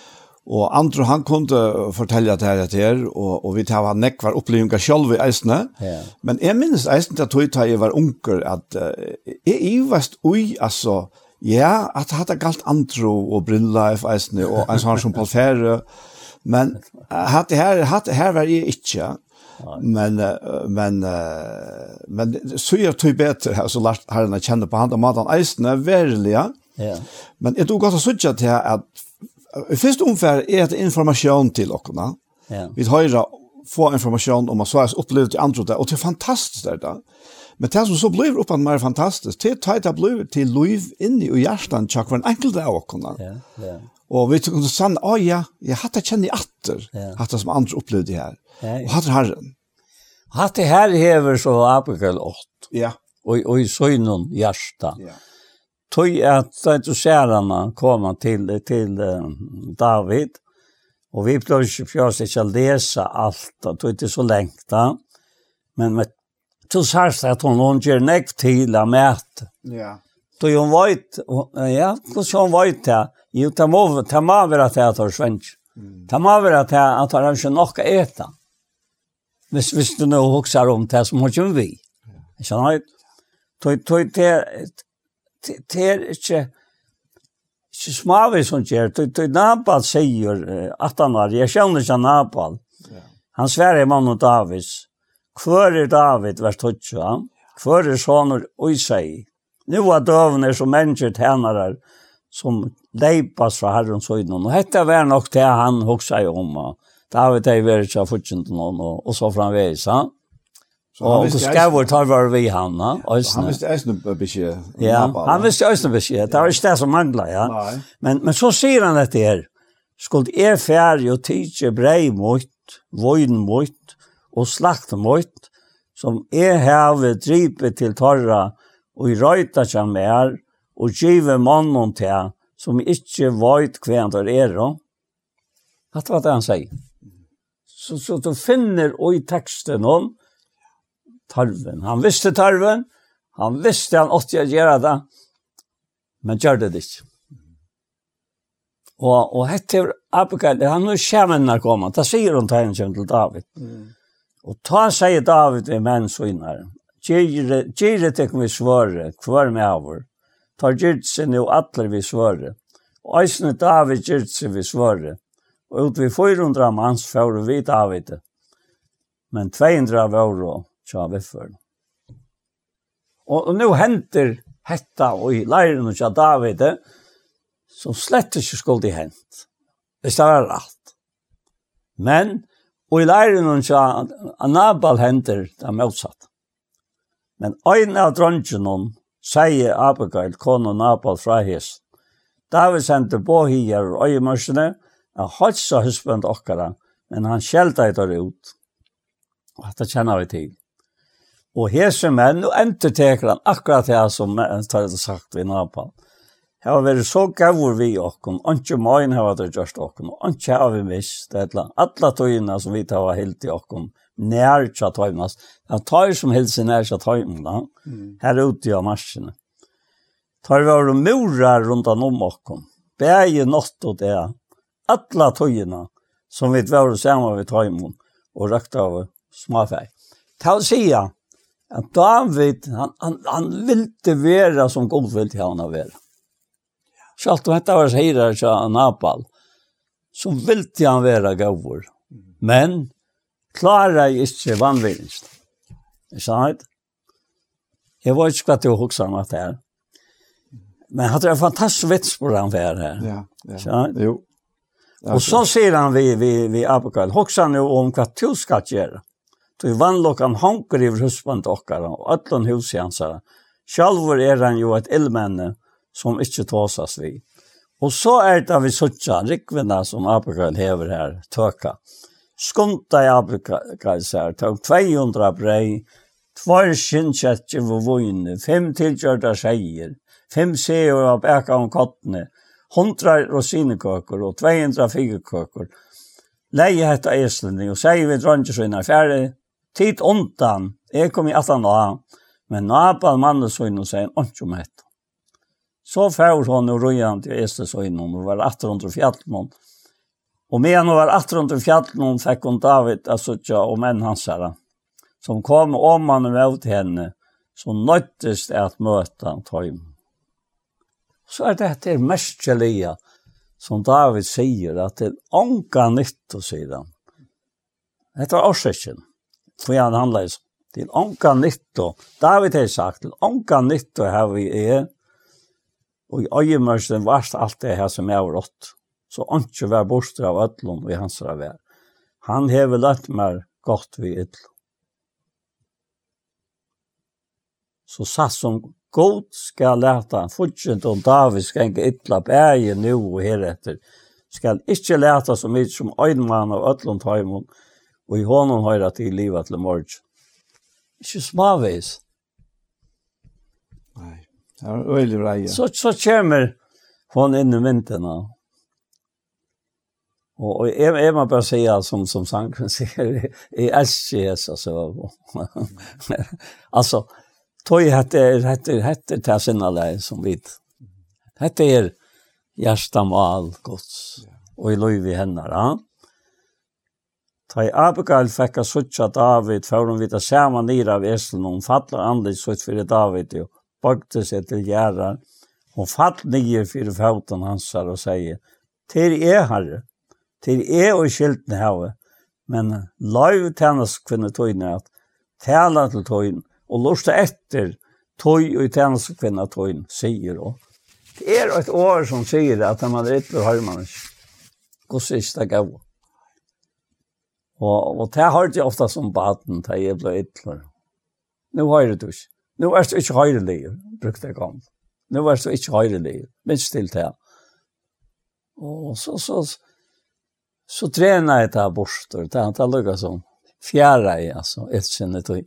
Och Andro han kunde fortälja det här det här och och vi tar han neck var upplevelser själv i Eisne. Ja. Men är minst Eisne där tog jag var onkel att är ju vast oj alltså ja att hade galt Andro och Brilla i Eisne och en sån som Paul Ferre. Men hade här hade här var ju inte. Men, men, men så jeg bättre här så lart har jeg kjenner på han og maten isna verkligen ja. Men det du godt å till att at i första omfär är det information till dere. Ja. Vi høyre få information om at så er upplevt i andra det, och det är fantastiskt där. Men det som så blir uppan mer fantastiskt det er det blir till liv inni og hjertan tjakk hver enkelt av dere. Ja, ja. Og vi tog oss sann, å ja, jeg hatt det kjenne i atter, ja. hatt det som andre opplevde her. Ja. Og hatt det herren. Hatt det her hever så Abigail 8. Ja. Og, og i søgnen hjärsta. Ja. Tøy at entusiarene kom til, til uh, David, og vi ble ikke fjørs ikke å lese alt, og tog ikke så lengt da. Men med til særst at hun, hun gjør nekk til å mæte. Ja. Tøy hun vet, ja, hvordan hun vet det, ja Jo, det må, det må være at jeg tar svensk. Det må være at jeg tar ikke nok å ete. Hvis, hvis du nå hokser om det som har vi. Ikke sant? Det, det, det er ikke ikke smavi som gjør, Det, tøy Nabal sier at han var, jeg kjenner ikke Nabal. Han sverre mann og Davids. Hvor er David, vers 12? Hvor er sånne og i seg? Nu er døvene som mennesker tjenere som leipas fra herren søgnen. Og dette var nok det han hoksa jo om. Da har vi det vært fra fortjent noen, og, og så framveis. Ja? Så og visste skal vi ta var vi han, ja. Han visste eisen beskjed. Ja, han visste eisen beskjed. Det var ikke det som manglet, ja. Nei. Men, men så sier han dette her. Skuld er ferdig og tidsje brei mot, voin mot, og slakt mot, som er hevet dripet til torra, og i røyta som er, og give mannen til, som ikke vet hva han tar er. Det var det han sier. Så, så du finner i teksten om tarven. Han visste tarven, han visste han åtte å gjøre det, men gjør det ikke. Og, og hette Abigail, han er skjermennene kommer, da sier hun tegnet kjem til David. Mm. Og ta sier David ved menn svinnare. Gjere tek vi svare, kvar med avur tar gjørt seg nå atler vi svare. Og eisne David gjørt seg vi svare. Og ut vi 400 manns før vi David. Men 200 var og tja vi viffer. Og, og nu henter hetta og i leiren og tja David som slett ikke skulle de hent. Hvis Det var rett. Men og i leiren og tja Anabal henter det motsatt. Men ein av dronjen sier Abigail, konen Nabal fra hest. David sendte på hier og øyemørsene, og hodsa husbund okkara, men han skjelta der ut. Og dette kjenner vi til. Og hese menn, og enterteker han akkurat det som tar det sagt i Nabal. Jeg har vært så gavur vi okken, ikke mine har vært gjørst okken, og ikke har vi mist, det er alle tøyene som vi tar helt i okken, nær tja tøymast. Jeg tar som helst nær tja tøymast, mm. her ute av marsjene. Tar vi våre murar rundt om okkom, bæge nått og det, alla tøyina som vi våre saman vi tøymast, og røkta av småfeg. Ta å sija, at David, han, han, han ville være som god ville ha han å være. Sjalt om dette var heirar til Napal, så ville han være gavur. Men klarar jeg ikke vannvirrelsen. Ikke sant? Jeg var ikke hva til å huske om at det er. Men han har en fantastisk vits på den her. Ja, ja. Sånn? Jo. Og så sier han vi, vi, vi Abigail, huske han jo om hva du skal gjøre. Du vannlokken hanker i husbandet okkar, og ötlun hus i hans her. Sjalvor er han jo et illmenne som ikke tåsas vi. Og så er det vi suttja, rikvinna som Abigail hever her, tøka. Mm skunta i abrekajsar, tog 200 brei, tvær sinnsetje var vojne, fem tilgjørda seier, fem seer av bæka om kottene, hundra rosinekøkker og 200 figekøkker. Leie hetta Eslende, og sier vi dronjesøyna fjerde, tid ondan, jeg kom i 18 år, men nabal mannesøyna sier ikke om hetta. Så fær hon og røyant til Eslesøyna, og var 800 fjallmånd, Og med han var att runt i fjallen David altså og om hans herre. Som kom om han med til henne så nöttes det at møte han tøym. Så er det det mestliga som David sier, at det anka nytt och sidan. Det var orsaken. for han handlar så. Det är anka nytt David har sagt det anka nytt og her vi er, og i öjemörsen varst alt det her som er har rått så ikke var borster av ødlån og i hans vær. Han hever lett mer godt vi ødlån. Så satt som god skal leta fortsatt om David skal ikke ytla bæge nu og heretter. Skal ikke leta så mye som øynmann av ødlån taimon og i hånden høyra til livet til morgen. Ikke smavis. Nei, det er øyelig reie. Så, så kommer hon inn i vinteren Og jeg, är må man si, säga som som sier, jeg elsker Jesus. alltså. altså, tog hette hette hette til sina där som vid. Hette är hjärtam gods, Guds och i lov i henne. Ja. Ta i Abigail fikk jeg suttje David för hun vita samme nira av Eslen och hon fattlar andligt sutt för David og bøkte sig till gärrar. Hun fatt nio for foten hansar och säger til er herre, til er og skilten hava, men laiv tænas kvinne tøyne at tala til tøyne og lusta etter tøy og tænas kvinne tøyne, sier og. Det er et år som sier at man er ytter har man ikke. Gås siste gav. Og, og det har jeg ofte som baden til jeg ble ytter. Nå har jeg det ikke. Nå er det ikke høyreliger, brukte jeg gammel. Nå er det ikke høyreliger, minst til det. Og så, så, så så tränar jag ta bort och ta ta lucka som fjärra i alltså ett sinne då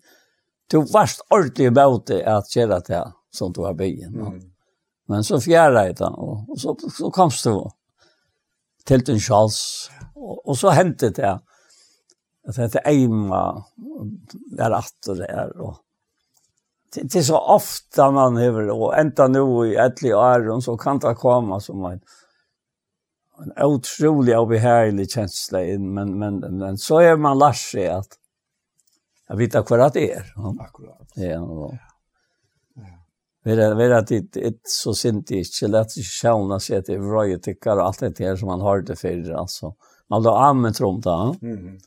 du varst ordentligt about att göra det som du har byggt mm. men så fjärra jag det och, och så så komst du till din chans och, och så hände det att det är Emma där att och där och det är så ofta man över och ända nu i ett år och så kan det komma som en en otrolig og behärlig kjensle inn, men men men så är man lär seg att jeg vet akkurat det är. Ja. Akkurat. Ja. ja Vera vera det ett så sent inte lätt sig själva seg att det röjer og allt det här som man har det för alltså. Man då använt runt da. Mhm.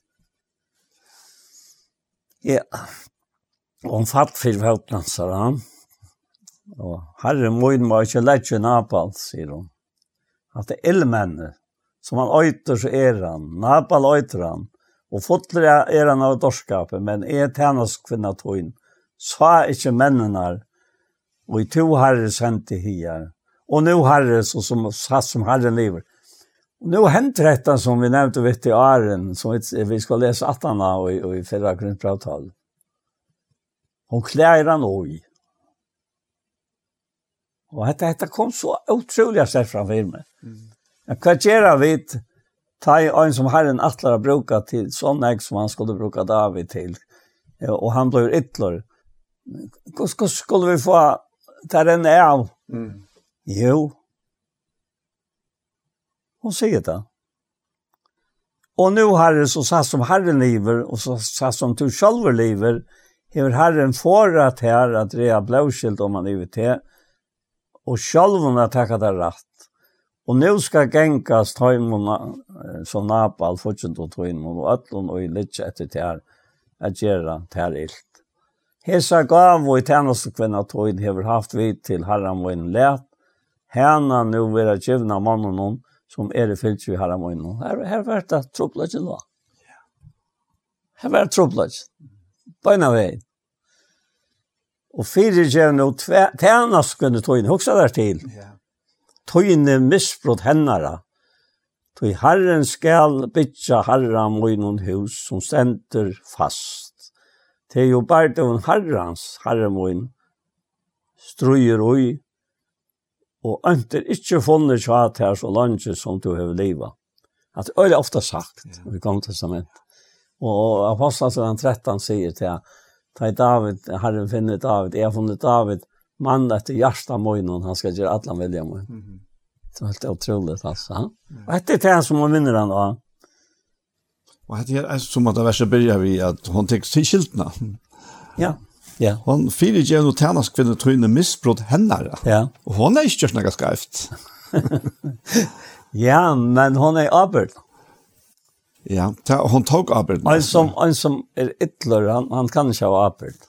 Ja. Och fatt för hotnansar. Og herre moin var inte lätt ju sier i dem at det er elmenne, som han øyter så er han, Nabal øyter han, og fotler er han av dorskapet, men er tjenas kvinna tøyen, så er ikke mennene, og i to herre sendte hier, og nu herre, så som satt som herren lever. Og nu henter dette som vi nevnte vidt i Aren, som vi skal lese 18 av i, i fyrre grunnpravtal. Hun klær han også Og dette, dette kom så utrolig sterkt fram for meg. Mm. Hva gjør vi ta i en som Herren atler har brukt til sånn jeg som han skulle bruke David til, og han blir ytler. Hvordan skulle vi få ta den av? Mm. Jo. Hon sier det. Og nu det så satt som herren lever, og så satt som du selv lever, hever herren får att här att det er blåskilt om han lever till, og sjálvun at taka det rætt. Og nu skal gengast heimuna som Napal fortsatt og tøyn og öllun og i litja etter til her at gjera til her illt. Hesa gav og i tænaste kvinna tøyn hever haft vi til herramoin let. Hena nu vera givna mannen hon som er i fyllt vi herramoin. Her, her var det trobladjen nå. Her var det trobladjen. Bøyne vei. Og fyrir gjerne og tænaskene tøyne, hoksa der til. Ja. Tøyne misbrott hennara. Tøy herren skal bytja herra møynun hus som stender fast. Det er jo bare det hun herrens herre møyn strøyer ui og ønter ikkje funnet tjat her så langt som du hever liva. At øyla ofta sagt ja. i Gamle Testament. Og apostelen 13 sier til Ta i David, Herren finner David, jeg har funnet David, mann etter hjertet min, han skal gjøre alle vilja min. Mm -hmm. Det var helt otroligt alltså. Mm. Och det är det som hon vinner den då. Och det er som at det verste börjar vi at hon tek til skiltna. Ja. Ja. Hon fyrir gen och tärnas kvinne tryne missbrott hennar. Ja. Og hon er ikke just nega skrift. ja, men hon er arbet. Ja, ta, hon tog arbeid. En som, en som er ytler, han, han kan ikke ha arbeid.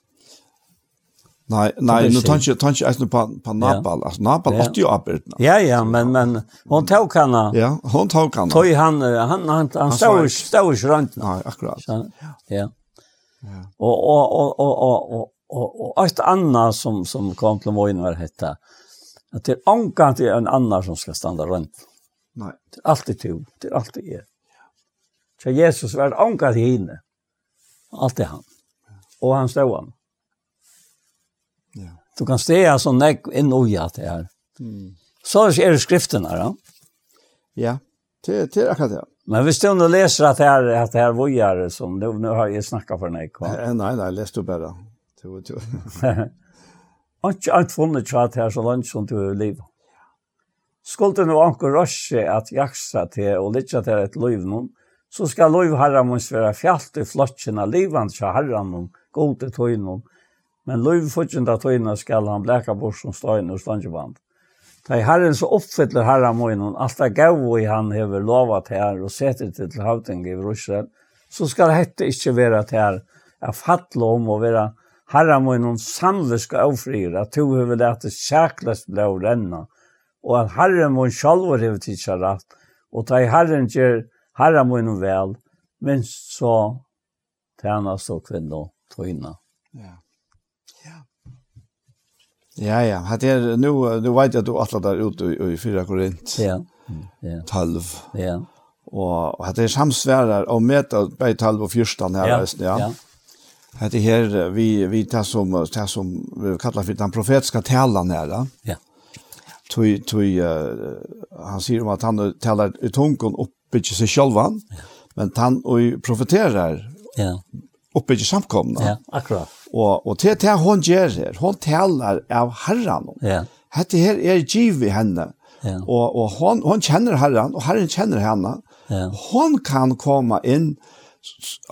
Nei, nei, nu tar ikke, tar ikke på, på Napal. Ja. Altså, Napal ja. åtte jo arbeid. Ja, ja, men, men hon tog henne. Ja, hon tog henne. Tog han, han, han, han stod ikke rundt. Nei, akkurat. Så, ja. ja. Og, og, og, og, og, og, og, og et annet som, som kom til Moin var hette, at det er omgang til en annan som skal standa rundt. Nei. Det er alltid to, det er alltid jeg. Så Jesus var anka til henne. Alt det han. Og han stod han. Ja. Du kan stå som nek inn og ja til her. Mm. Så er det skriftene da. Ja, Det det är akkurat det. Men hvis du nå leser at det er, at det er vojar som du nå har jeg snakket for nek. Va? Nei, nei, les du bare. Du, du. Han har ikke alt funnet seg at det er så langt som du er i livet. Skulle du nå anker røsje at jaksa til og lytja til et liv noen, så skal lov herran mun være fjallt i flotjen av livand til herran mun, god til tøynum. Men lov fudgen av tøyna skal han bleka bort som støyne og støndjeband. Da i herren så oppfyller herran mun, alt det gav i han hever lovat her og setter til til havting i Russland, så skal dette ikke være til her, Jeg fattler om å vera herran mun samliska avfrir, at to hever kjæklest ble å renne, og at herren mun sjalvar hever tidsja rett, og da i herren Herre må innom vel, men så tjenes og kvinner tøyne. Ja. Ja. Ja, ja. Hatt er, nu, nu vet jeg at du atlet der ute i, i 4 Korint. Ja. Ja. 12. Ja. Og, og hatt er samsværer og møte bare 12 og 14 her, ja. ja. ja. Hatt er her, vi, vi tar som, tar som vi kallar for den profetiska talen her. Ja. Tui, tui, uh, han sier om at han talar i tungen opp oppbygger seg sjølvan, ja. men han og profeterar. ja. oppbygger samkomna. Ja, akkurat. Og, og til det hon gjør her, Hon talar av herren. Ja. Hette her er giv i henne. Ja. Og, og hon hon kjenner herren, og herren kjenner henne. Ja. Hon kan komma inn,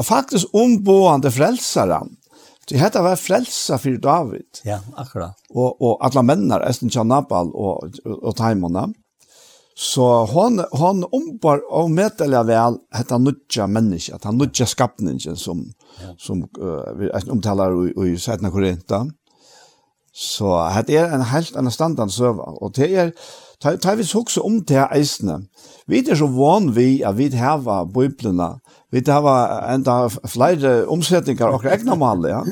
faktisk omboende frelseren. Det heter var frelsa för David. Ja, akkurat. Och och alla männar Esten Chanabal och och Taimona. Så hon hon ombar av meddelar väl att nutja människa, att han nutja skapningen som ja. som uh, vi omtalar i, i Sætna Korinta. Så det er en helt annan standard server, og det er tar, tar vi også om det eisene. Vi er så van vi at vi har biblene, vi har enda flere omsetninger og egna mal, ja.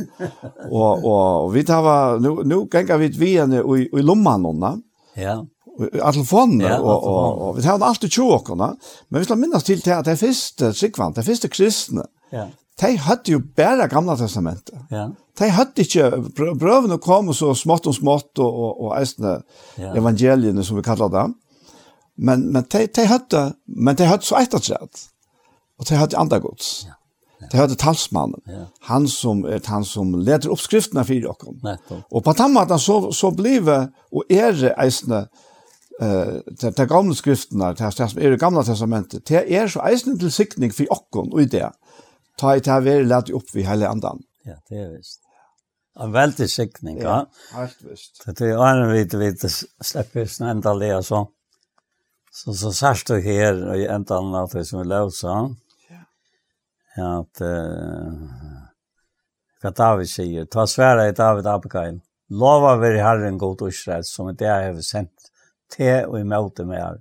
Og, og, og vi har, nu, nu gänga vi vi i, i lommene, ja. Alla telefonen, ja, og, og, og, vi tar alltid tjåkene, men vi skal minnes til til at det første sikvant, det første kristne, ja. de hadde jo bare gamla testamentet. Ja. De hadde ikke, brøvene kom så smått og smått, og, og, og eisne ja. evangeliene som vi kallar dem, men, men de, de hadde, men de hadde så ettertrett, og de hadde andre gods. Ja. Det hørte talsmannen. Ja. Han som er han som leder oppskriftene for dere. Og på den måten så, så blir og er eisene eh ta gamla skrifterna ta ta som är det gamla testamentet det är så eisen till sikning för okkon och i det ta i ta väl lat upp vi hela andan. Ja det är visst en väldig sikning ja helt visst det är en vet vet släpper snända det så så så särskilt du här i ändan av det som vi låsa ja. Att eh David säger ta svära i David Abigail lova veri Herren god Israel som det jag har sendt te og imot med her.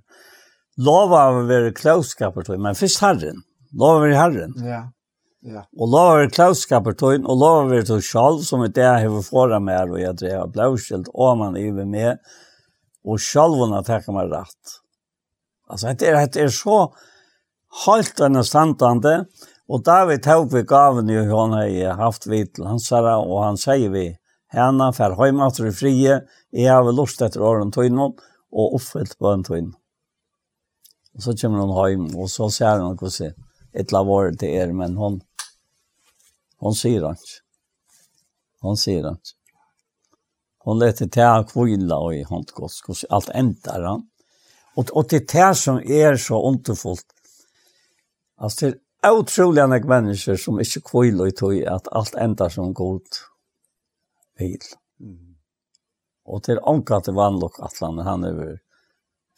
Lova var være klauskaper til, men først herren. Lova var herren. Ja. Ja. Og lova var klauskaper tog, og lova var til sjálf, som er det jeg har foran med her, og jeg drev blauskilt, og man iver med, og sjálfuna takkar meg rett. Altså, det er, det er så halt enn standande, og David tog vi gaven i hon har haft vidt til hans herre, og han sier vi, henne fer heimater i frie, jeg har vel lust etter åren tøynom, og oppfylt på en tvinn. Og så kommer hon hem og så ser hon hvordan sier, et la våre til er, men hon, hon sier han ikke. Hon sier han ikke. Hon leter til å kvile og i håndgås, alt endar han. Og, og til det som er så underfullt, altså til utrolig enn mennesker som ikke kvile i tog at alt endar som god vil. Ja Og til anka til vannlokk atlan han er vel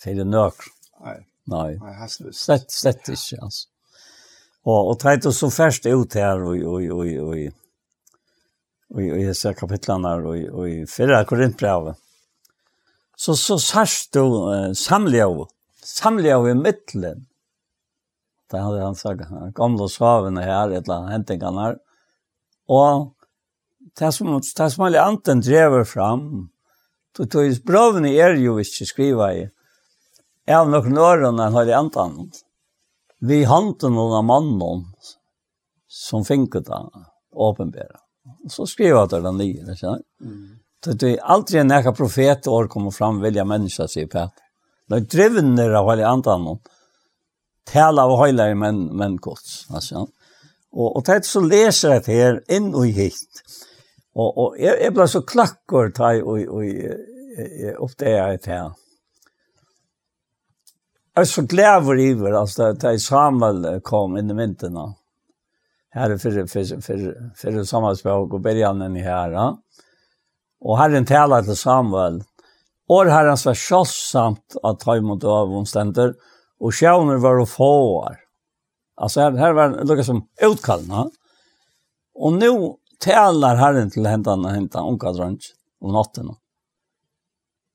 fyrir nøk. Nei. Nei. Nei, slett, slett ikke, altså. Og, og teit oss så først ut her, og, og, og, og, og, og jeg ser kapitlene her, og, og i fyrre korintbrevet. Så, så sørst du uh, samljøv, samljøv i midtelen. Det hadde han sagt, han gamle svavene her, et eller annet hentingene her. Og det som, det som alle anten drever fram, Så tog brøvene er jo ikke skriva i. Av noen årene har det enda. Vi hante noen av mannen som finket det, åpenbæra. Så skriva det den nye, ikke sant? Mm. Så det er aldri en ekka profet år kommer fram vilja menneska, sier Peter. De drivner av hele andre. Tala av hele menn, menn gods, altså. Og, og det er så leser jeg her inn og hit. Og, og jeg, jeg ble så klakker ta i, og, og oppdager et her. Jeg er så glad for iver, altså, da Samuel kom inn i vinteren. Her er for, for, for, for samarbeidsbøk og bergjene her. Ja. Og herren taler til Samuel. År herren var kjølsamt at ta imot av omstender, og sjøvner var å få år. Altså, her, her var det noe som utkallende. Og nå talar Herren til händan og händan unga drönts om natten.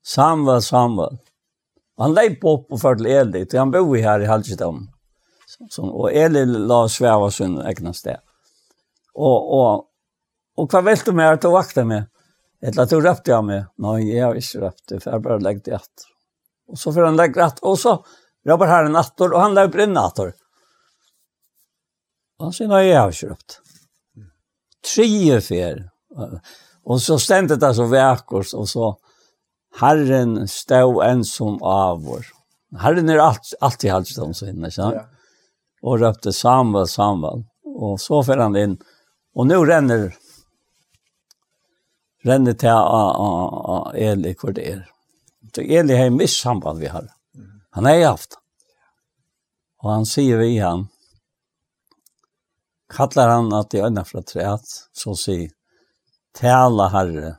Samuel, Samuel. Han leip upp och förde Eli, til han bor her i Halkitam. Og Eli la sväva sin egna sted. Og, og, og hva vill du med att du vakta med? Eller att du röpte jag med? Nej, jag har inte det, för jag bara läggt det att. Och så får han lägga att, och så jobbar här en attor, och han lägger in attor. Och han säger, nej, jag har inte röpte tre fer. Och så ständet det så verkors och så Herren stod ensam av vår. Herren är allt, alltid halvt om så inne, så. Ja. Och röpte Samuel, Samuel. Och så fer han in. Och nu ränner ränner till a, Eli hvor det er. Så Eli har en viss samband vi har. Han har haft. Och han sier vi han, kallar han at i øyne fra treet, så sier, tala herre,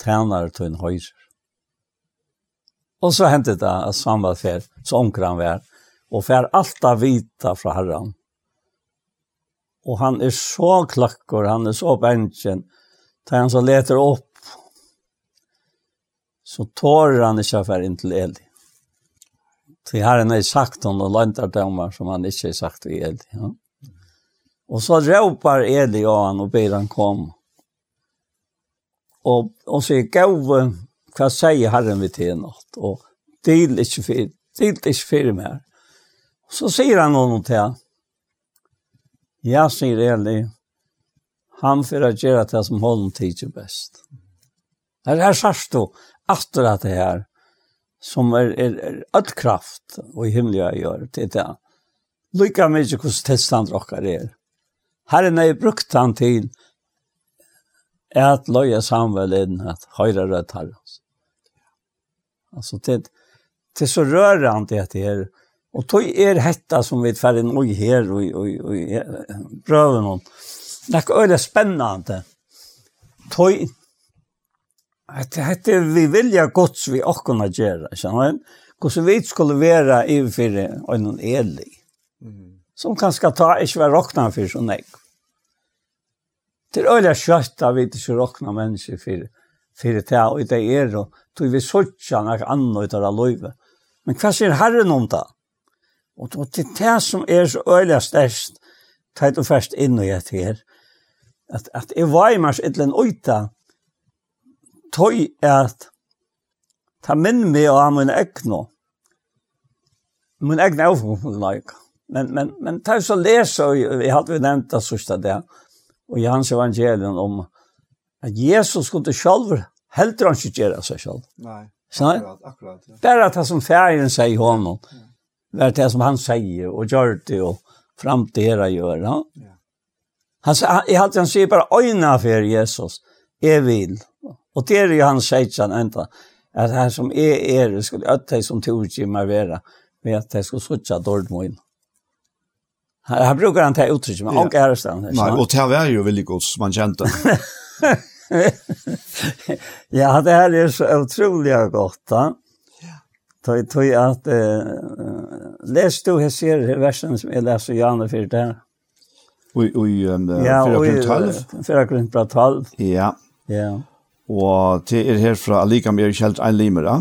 tænare til en høyre. Og så hentet det at Samuel fer, så omkrar han vær, og fer alt av vita fra herren. Og han er så klakkor, han er så bensjen, tar han så leter opp, så tårer han ikke fer inn til Eli. Til herren er sagt han og lantar dømmer som han ikke er sagt i Eli. Ja. Og så råpar Eli og han og ber han kom. Og, og sier, gav hva sier Herren vi til något. Og til ikke fyr, til ikke fyr mer. Så sier han honom til han. Ja, sier Eli. Han för att göra det som honom tidigare bäst. Här är särskilt då. Efter att det här som är, är, är all kraft och i himliga gör det där. Lycka mycket hos testandrockar är. Herren har brukt han til at løye Samuel inn at høyre rødt Alltså Altså, det, det er så rørende at det er, og tog er hetta som vi tverre nå her, og, og, og, og prøver noen. Det er ikke øyne spennende. Tog, Det heter vi vilja gods vi okkona gjerra, kjenner du? Hvordan vi skulle være i fyrir en elig. Som kanskje ta ikke være råkna for så nek. Det er øyla skjøtt av vi ikke råkna mennesker for, for det her, og det er, og tog vi sørtja nek anna ut av løyve. Men hva sier Herren om det? Og det er det som er så øyla størst, teit og først inn og gjett her, at, at jeg var i mars et eller annet øyta, tøy er at ta minn meg og ha min egno, min for avgående men, men, men ta så lesa, og jeg hadde vi nevnt det sørste det, og i hans om at Jesus skulle selv helt han ikke gjøre seg selv. Nei, akkurat, akkurat. Ja. Bare det som ferien sier honom, det er det som han sier, og gjør det og fram til det å gjøre. Ja. Han, jeg halte han sier bare øyne for Jesus, jeg vil. Og det er jo han sier han enda, at her som er er, skulle øde som tog ikke mer være, med at jeg skulle suttje dårlig min. Han, han brukar han ta uttryck men och är det Nej, och det var ju väldigt gott man kände. ja, det här är så otroligt gott. Ja. Tog tog att eh, läs du här ser versen som jag läser Johannes 4 där. Oi oi um, ja, 412. 412. Ja. Ja. Og det er her fra allikevel er kjelt ein limer, ja.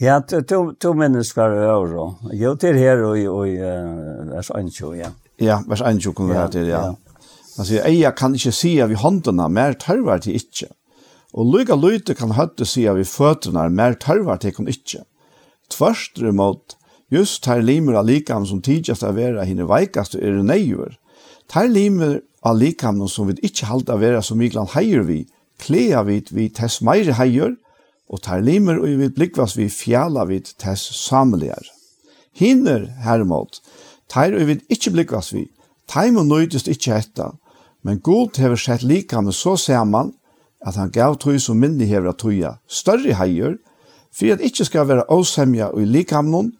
Ja, to to mennesker over. Jo til her og og vers 21, ja. Ja, vers 21 kommer her til, ja. Han sier, «Eia kan ikke si at vi håndene mer tørver til ikke. Og lykke lytte kan høtte si at vi føttene mer tørver til kun ikke. Tvørst imot, just her limer av likam som tidligst av vera henne veikast er nøyver. Her limer av likam som vi ikke halte av vera som Miklan heier vi, klea vi vi tess meire heier, og tar limer og vi blikkvas vi fjala vid tess samligar. Hinner hermod, tar og vi ikkje blikkvas vi, tar og nøytist ikkje etta, men god hever sett lika med så saman, at han gav tøy som minni hever at tøya større heier, for at ikkje skal være åsemja og likamnon,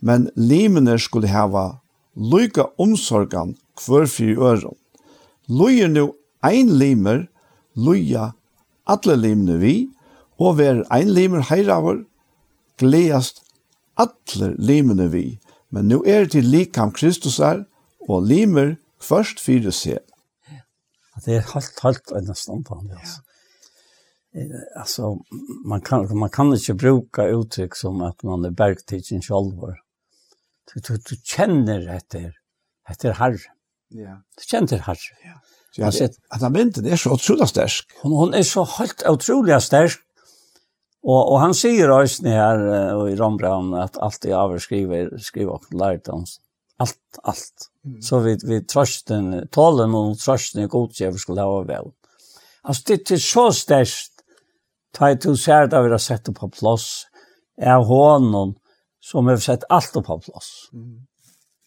men limene skulle hava lyka omsorgan kvar fyrir øron. Lyger nu ein limer, lyja alle limene vi, og ver ein limer heiravor, gleast alle limene vi, men nu er til likam Kristus er, og limer først fyrir seg. Det er helt, helt en stand på han, altså. Alltså, man kan, man kan inte bruka uttryck som att man är bergtidsen självor. Du, du, du känner efter, efter herre. Ja. Du känner herre. Ja. Så jag, att, att han inte är så otroligt stärsk. Hon, hon är så helt otroligt stärsk Och och han säger oss här och i Rombrand att allt det jag skriver skriver och lärt oss allt allt. Mm. Så vi vi trösten talen och trösten i godkäver skulle ha väl. Alltså det är så stärkt. Ta i to ser där vi har sett det på plats. Är honom som har sett allt på plats. Mm.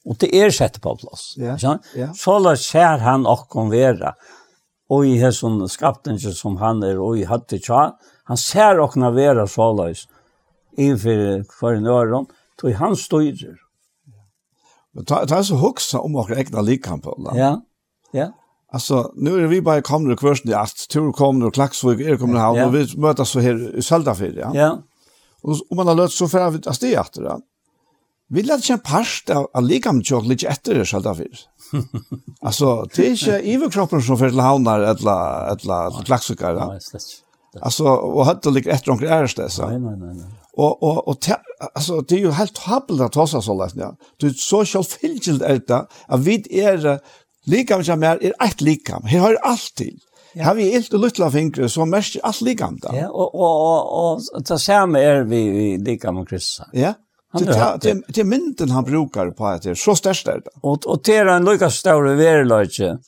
Och det är sett på plats. Ja. Yeah. Yeah. Så lär ser han och konvera. Och i hesson skapten som han är och i hade tja Han ser okna vera såleis innfyrir for en øron, tog han styrer. Men ta, ta så hugsa om okra egna likkamp, Ja, ja. Alltså, nu är vi bara kommer och kvörsen i att tur kommer och klaxvig, er kommer och ja. och vi mötas så här i Söldafer, ja. Ja. Och om man har löst så för att det är efter det. Vi lär inte en parst av, av likamtjåk lite efter det Söldafer. alltså, det är inte iverkroppen som för till havnar eller klaxvigar, ja. Nej, Alltså och hade lik ett omkring är det så. Nej nej nej. Och och och alltså det är ju helt habelt att hossa så läs ja. Du är så älta av vid är likam som är er ett likam. Här har allt till. Ja. Har vi ilt och luttla fingre så mest allt likam där. Ja och och och ta samma är vi vi likam med kryssa. Ja. Det är mynden han brukar på att det är så størst det. Og det er en lykka større verilaget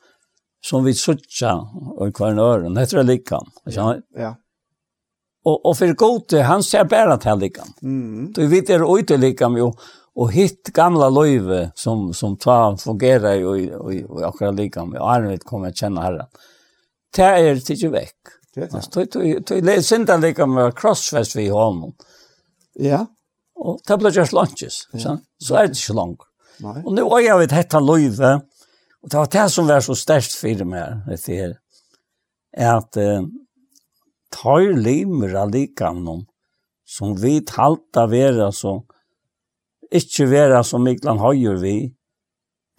som vi suttja og kvar øren. heter det likam. Ja. ja. Og, og for gode, han ser bare til likam. Mm. Du vet det er ute likam jo, og hitt gamla løyve som, som ta fungerer jo i, i, i akkurat likam, og Arvid kommer kjenne herren. Det er ikke vekk. Det er det. Sinta likam med crossfest vi i hånden. Ja. Og det blir just lunches, ja. så er det ikke langt. Og nå er jeg vet hette løyve, Og det var det som var så størst for meg, vet du, er at eh, tar limer av likamnen, som vi halta vera så, ikke vera som Miklan høyer vi,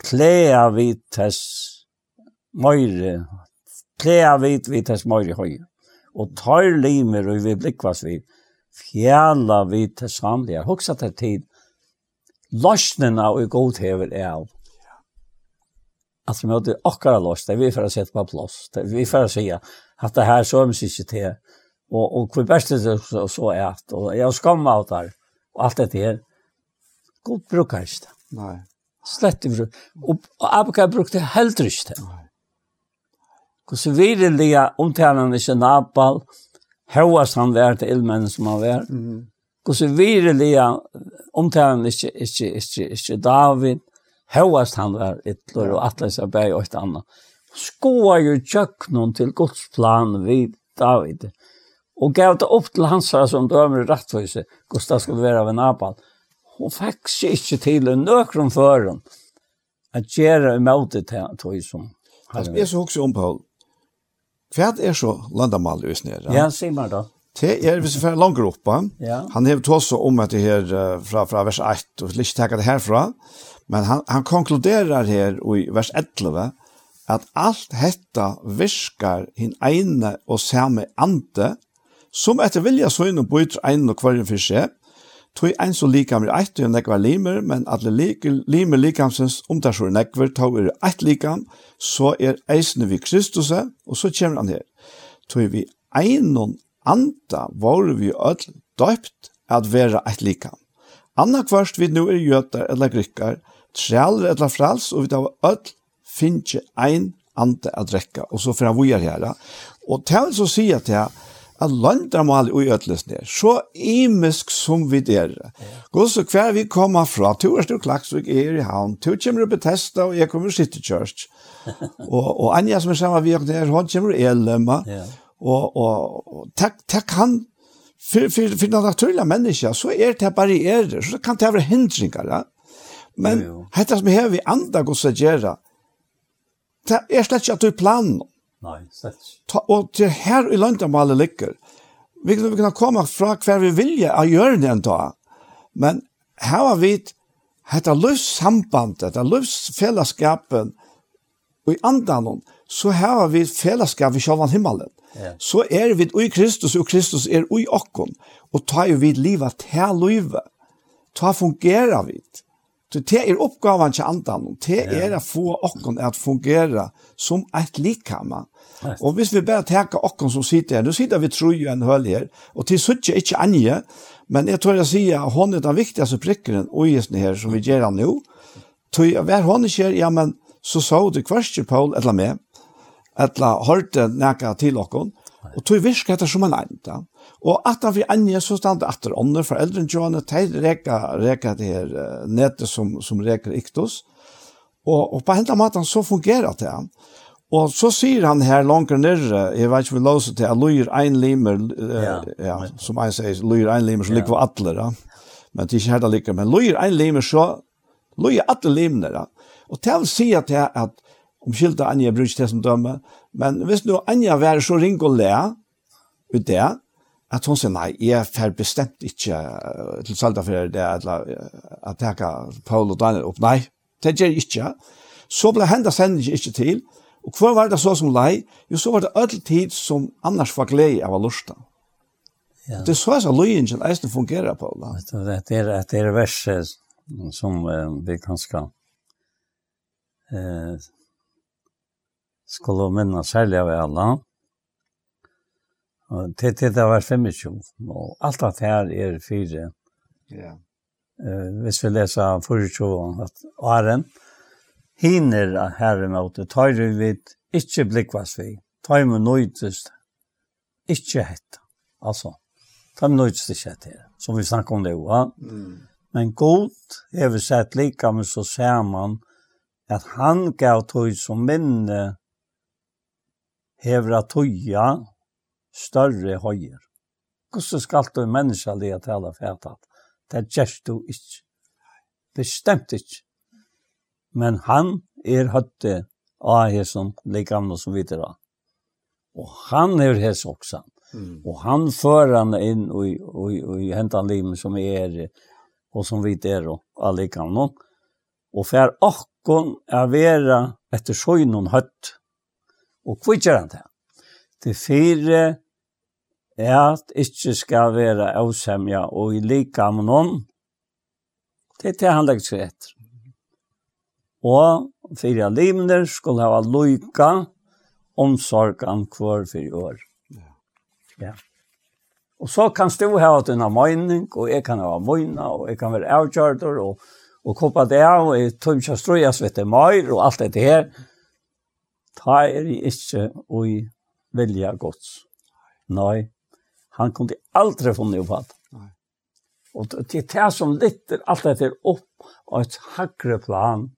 klea vi tess møyre, klea vi vi tess møyre høyer. Og tar limer og vi blikkvas vi, fjalla vi tess samlige. Hoksa til tid, løsnena og god hever er av att vi möter akkara loss där vi för att sätta på plats. Där vi för att säga att det här så mycket inte till. Och och hur bäst det så, så är att och jag skammar åt där och allt det här god brukar det nej. Slett inte och, och Abka brukte helt ryst det. Och så vidare lia omtalan i Sinapal, Hauas han vær til illmenn som han vær. Mm. Hvordan virelig omtalen ikke, ikke, ikke, ikke David, Hauast han var ytler og atlas av bæg og et annet. Skoa jo tjøknon til Guds plan vid David. Og gav det opp til hans herre som dømer i rettvise, Gustav skulle være ved Nabal. Hun fikk seg ikke til en nøkron føren at gjøre imot det tog som herre. Jeg så også om, Paul. Hva er så landamal i Snera? Ja, sier man da. Det er hvis vi får langer opp. Ja. Han har tås om at det her fra, fra vers 1, og ikke takker det herfra, men han, han konkluderer her i vers 11, at alt hetta virkar hin eine og samme ante, som etter vilja søgne bøyter einen og kvarjen for seg, Tui ein so likam med eitt og nekvar limer, men alle limer likamsens omtarsor nekvar tau er eitt likam, så er eisne vi Kristus, og så kommer han her. Tui vi einon anda var vi öll døypt at vera eit likam. Anna kvarst vi nu er jötar eller grikkar, trealer eller frals, og vi da öll finnje ein anda at drekka, og så fra vi er her. Og til så sier jeg til at landramal og ned, så imisk som vi der. Gå så hver vi kommer fra, to er til Klaksvik, er i havn, to kommer til Bethesda, og jeg kommer sitte i Church. Og, og Anja som er sammen vi er, hun kommer til Elema, yeah og, og, og tak kan för för för den naturliga människan så är er det barriärer så kan det vara hindringar ja? men jo, jo. som här vi andra går så göra det är er slett att du plan nej slett och det här i landet med alla lyckor vi kan vi kan komma från kvar vi vill att göra det ändå men här har vi detta lös samband detta lös fällskapen och i andan så här har vi fällskap i själva himmelen. Så er vi i Kristus, og Kristus er i okkon. Og ta jo vi livet til livet. Ta fungerer vi. Så det er oppgaven til andan. Det er å få okkon at fungera som et likhamma. Og hvis vi bare tenker okkon som sitter her, nå sitter vi tro jo en høl her, og til suttje ikke anje, men jeg tror jeg sier at hun er den viktigste prikkeren og gjesten her som vi gjør nå. Så hver hon ikke, ja, men så sa du kvarst Paul eller med, eller hørte nækka til okkon, og tog virke etter som en enda. Og at vi anje så stand det atter ånder for eldre enn Johanne, de reka, reka det her netet som, som reker iktos, og, og på hentan maten så fungerer det. Og så sier han her langt nere, jeg vet ikke om vi låser til, at løyer ein limer, ja, ja, som jeg sier, løyer ein limer, så ligger vi atler, ja. men det er ikke her det ligger, men løyer ein limer, så løyer atle limer, ja. Og til å si at, at omskylda Anja brukte det som dømme, men hvis nu Anja var så ring og le ut det, at hun sier, nei, jeg er bestemt ikke uh, til salda for det, eller at jeg kan Paul og Daniel opp, nei, det gjør jeg ikke. Så ble henda sendingen ikke til, og hva var det så som lei? Jo, så var det ødel tid som annars var glede av å lusta. Ja. Det er så som løyen løyen eisen fungerer, Paul. Det er, det er verset som vi kan skal eh, skulle minne særlig av alle. Og til til det var 25, og alt det her er fire. Ja. Uh, hvis vi leser 24 at åren, hiner herre i måte, tar vi vidt, ikke blikkvast vi, tar vi nøytest, ikke hette. Altså, tar vi nøytest ikke hette her, som vi snakker om det også. Mm. Men godt har vi sett lika med så ser man at han gav tog som minne hever at tøya større høyer. Hvordan skal du menneska lia tala fætat? Det gjør du ikke. Bestemt ikke. Men han er høtte av hesson likamna som videre. Og han er hess også. Mm. Og han fører han inn og, og, og, og hentan livet som er og som vi er og alle likamna. Og for akkon er vera etter sjøgnon høtt. Og hva gjør han det? Det fire er at ikke skal være avsemja og i lika med noen. Det er det han legger seg etter. Og fire livner skulle ha lika omsorgen hver fire år. Ja. Og så kan du ha at en mening, og jeg kan ha mening, og jeg kan være avgjørter, og, og koppa det av, og jeg tror ikke jeg strøyes vet det mer, og alt dette her. Mm Ta er i ikke ui vilja gods. Nei, han kunne aldri funnet opp at. Og det er det som lytter alt dette opp av et hagre plan.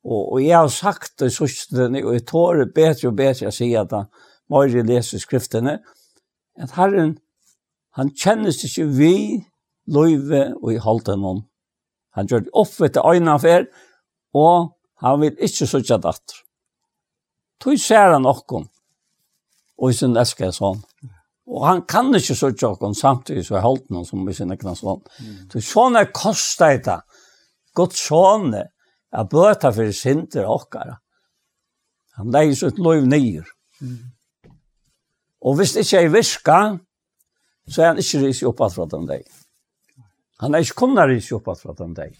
Og, og jeg har sagt det sørstene, og jeg tårer bedre og bedre å si at han må jeg lese skriftene, at Herren, han kjennes ikke vi, løyve og i halten noen. Han gjør det opp etter øynene for, og han vil ikke sørge datter. Tog ser han okkom. Og i sin elskede sånn. Og han kan ikke sørge okkom samtidig så jeg holdt noen som i sin egna sånn. Så sånn er kostet det. Godt sånn er. Jeg bøter for sinter okkara. Han leier sitt liv nyer. Mm. Og hvis det ikke er virka, så er han ikke risi oppa fra den deg. Han er ikke kunna risi oppa fra den deg.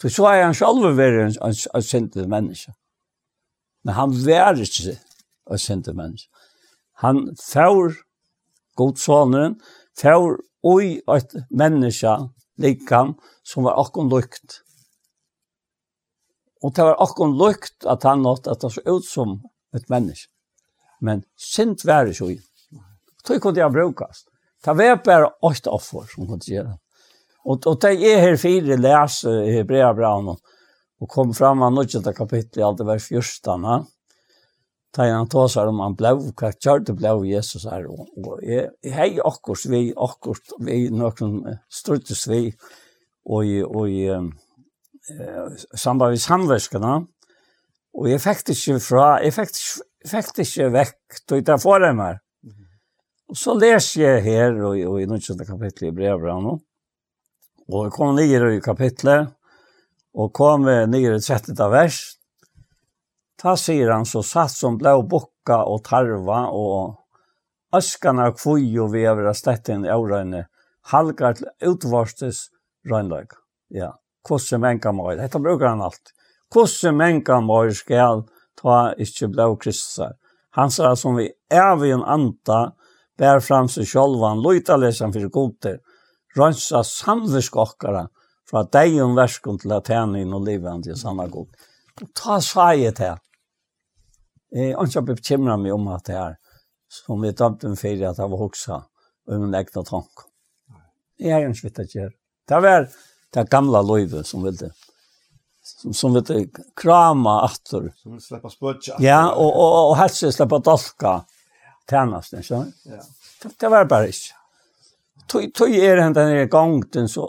For så er han selv vært en, en, en sinter menneske. Men han var ikke av sinte menneske. Han fjør godsåneren, fjør oi et menneske likam som var akkurat lukt. Og det var akkurat lukt at han nått at det så ut som et menneske. Men sint var ikke oi. Tøy kunne jeg brukast. Det var bare åtte offer som kunne gjøre. Og, og det er her fire leser i Hebrea Braun og kom fram av nødgjenta kapittel i alt det var fyrstene. Da han tog seg om han ble, hva kjør det blev Jesus her, og og jeg jeg hei akkurat vi, akkurat vi, noen struttes vi, og i, og i samband med samverskene, og jeg fikk det ikke fra, jeg fikk, fikk det ikke vekk, tog det for dem her. Og så leser jeg her, og, og i nødgjenta kapittel i brevbrannet, og jeg kom ned i kapitlet, og kom nere i 13. vers. Ta sier han så satt som blå bukka og tarva og askan av kvøy og vevra sletten i årene, halgar til utvarstes røgnløg. Ja, kosse menka møyr. Hetta bruker han alt. Kosse menka møyr skal ta ikkje blå kristusar. Han sa som vi er vi en anta, bær fram seg sjolvan, loyta lesen fyrir goder, røynsa samvisk okkara, fra deg om verskom til at henne inn og livet til sanna god. Og ta seg til. Jeg har ikke bekymret meg om at det er som vi dømte en fyrir at jeg var hoksa, og min egna tank. Jeg har ikke vitt at gjøre. Det var det gamla livet som ville, som, som ville krama atter. Som ville slippe spøtja. Ja, og, og, og helst slippe dalka tjenest, ikke? Ja. Det, det var bare ikke. Tog tøy er den gangen så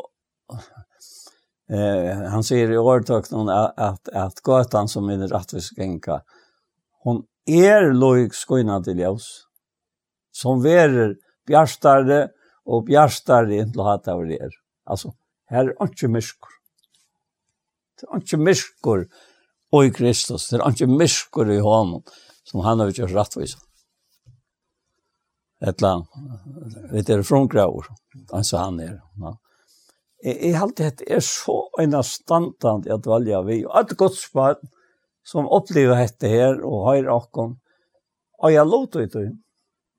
Eh, han säger i årtöknen att, att, att gatan som är rättvis gänka, hon är lojk skoina till ljus. som verer bjärstare och bjärstare inte låta av det er. Altså, her er ikke. Det är inte myskor i Kristus, det är inte myskor i honom, som han har gjort rattvis. Etla, vet er frungraur, altså han er. Ja. Jeg jeg halte at det er så en standard at valja vi. Og et godt spart som opplever dette her og høyre akkom. Og jeg låter ut det.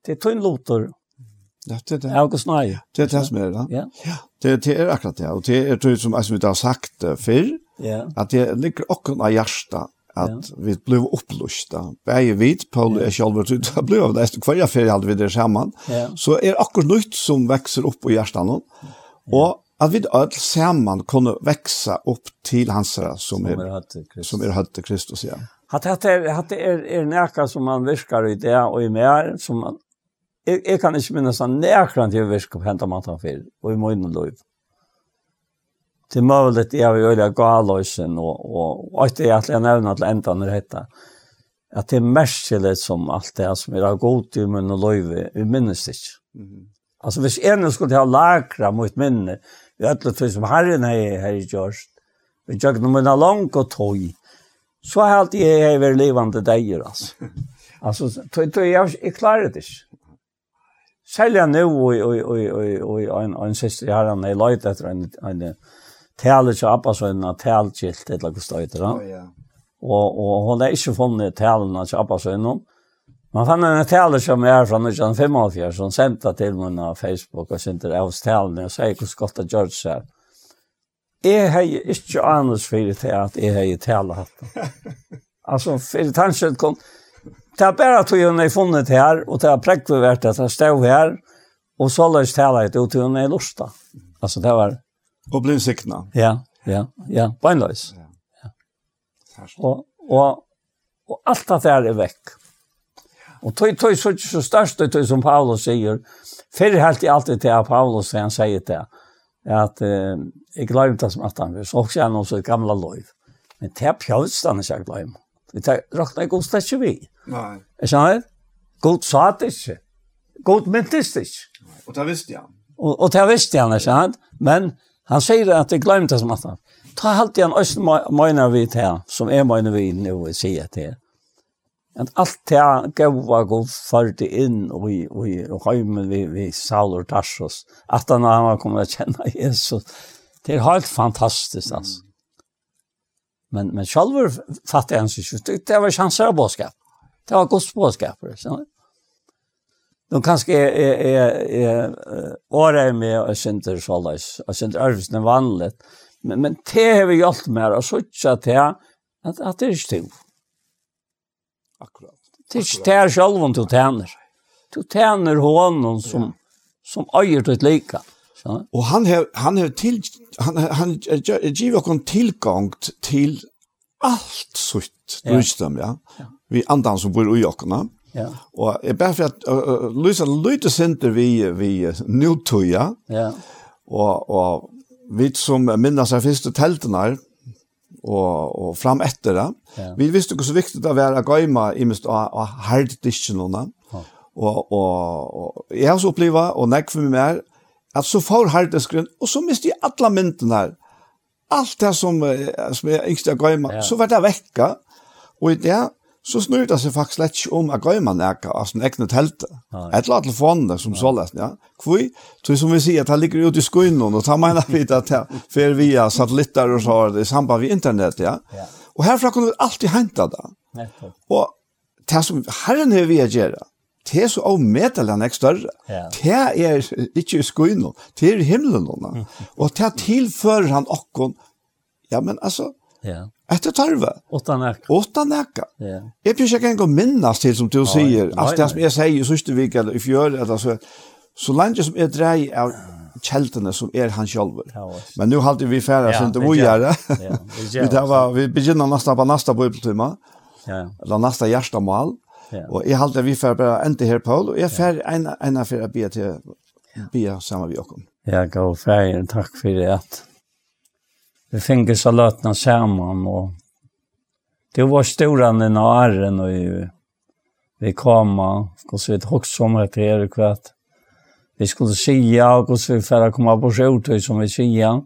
Det er tøyn låter. Ja, det er det. Jeg har Det er det som er det. Ja. Det, det er akkurat det. Og det er det som jeg har sagt før, ja. at det ligger akkurat av hjertet at vi blev upplusta. Bæði vit Paul er sjálvur til at bliva av næstu kvarja fyrir halde vi der saman. Så er akkurat nytt som vekser upp i hjertan. Og at vi all saman kunne veksa opp til hans som er, som er hatt til Kristus, ja. Hatt det er, hatt er, er nærka som man virkar i det og i mer, som man, jeg, jeg kan ikke minnes han nærkran til å virka på hentan tar fyr, og i møyden lov. Det er vi at galøysen, og, og, og at jeg nevner til enda når det at det er merkelig som alt det som er av god i munn og lov, vi minnes ikke. Mm -hmm. Altså, hvis en skulle ha lagra mot minne, Vi alle tog som herren har her i gjørst. Vi tjøk noe minna lang og tog. Så har alltid jeg hei vært livende deier, altså. Altså, tog tog jeg, jeg klarer det ikke. Selja nu og og og og og ein ein syster har han ei leit etter ein ein tale til appa så en talkilt eller vad står det då? Ja. Og og hon har inte funnit talen til appa så. Man fann en tale som er fra 1985, som sendte til meg på Facebook og sendte av oss talene og sier hvordan godt det gjør seg. Jeg har ikke annet for det at jeg har tale hatt. Altså, for tanken kom, det er bare at hun har funnet her, og det er vært at jeg stod her, og så løs tale ut til hun er lusta. Altså, det var... Og ble siktene. Ja, ja, ja, beinløs. Ja. Og, og, og alt det der er vekk. Og tog, tog, så ikke så størst det som Paulus sier. Før helt i alltid til at Paulus han sier det. at eh, jeg glemte det som at han vil, så også er noe så gamla lov. Men det er pjøvstene ikke jeg glemte. Det er råkna i god slett ikke vi. Nei. Er sånn? God sa det ikke. God myntes det ikke. Og det visste han. Og, og det visste han, er sant? Men han sier at jeg glemte det som at han. Ta alltid han østen møyner vi til, som er møyner vi nå, sier til at alt det gaua god førte inn i, i, i heimen vi, vi Saul og Tarsos, at han har kommet å kjenne Jesus. Det er helt fantastisk, altså. Men, men selv fattig han seg ut. Det var ikke boskap. bådskap. Det var gods bådskap, skjønner du? Kanske är är är åra med och synter alltså och synter ärvs den vanligt. Men men det har vi gjort mer och så att det att det är stor. Akkurat. Det är inte där själv om du tjänar. Du tjänar honom som, ja. som äger ditt lika. Så. Och han har, han har till, han, han ger oss tillgång till allt sitt ja. rysdom, ja. ja. Vi andan som bor i åkarna. Ja. Och jag ber för att uh, Luisa lyder senter vi, vi nu Ja. Och, och vi som minnas av första tälten här, og, og fram etter det. Ja. Vi visste ikke så viktig det var å gøyma i mest av, av harddisjonene. Ja. Og, og, og jeg har så opplevd, og nekk for meg mer, at så får harddiskeren, og så miste jeg alle myndene her. Alt det som, som jeg ikke har ja. så var det vekka. Og i det, så snur det seg faktisk slett ikke om at gøy man ikke av sin egne telte. Et eller annet telefonene som så lest, ja. Hvor, så som vi sier, at det ligger ute i skoen, og da mener vi at det fer via satellitter og så, har det i samband med internett, ja. Og herfra kunne vi alltid hente det. Og det som herren har vi å gjøre, det er så avmedelig enn ikke større. Det er ikke i skoen, det er i himmelen. Og det tilfører han okken, ja, men altså, Ja. Etter tarve. Åtta näka. Åtta näka. Yeah. Jag försöker inte minnes til som du ja, säger. Ja, alltså det som jeg sier i sista veckan, eller i fjol, alltså, så länge som jeg dreier av kjeltene som er han selv. Ja, Men nu halte vi färdas ja, inte vojare. Ja, vi, var, vi begynner nesten på neste bibeltimma. Ja. Eller neste hjertemål. Ja. Og jeg halte vi färdas bare inte her, Paul. Og jeg färd en, en av att be til be sammen med dere. Ja, gå färgen. Takk for det vi fikk så løtene sammen, och det var stora den åren och ju vi kom och så ett hox som heter er kvart vi skulle sia och så vi färra komma på sjort som vi sia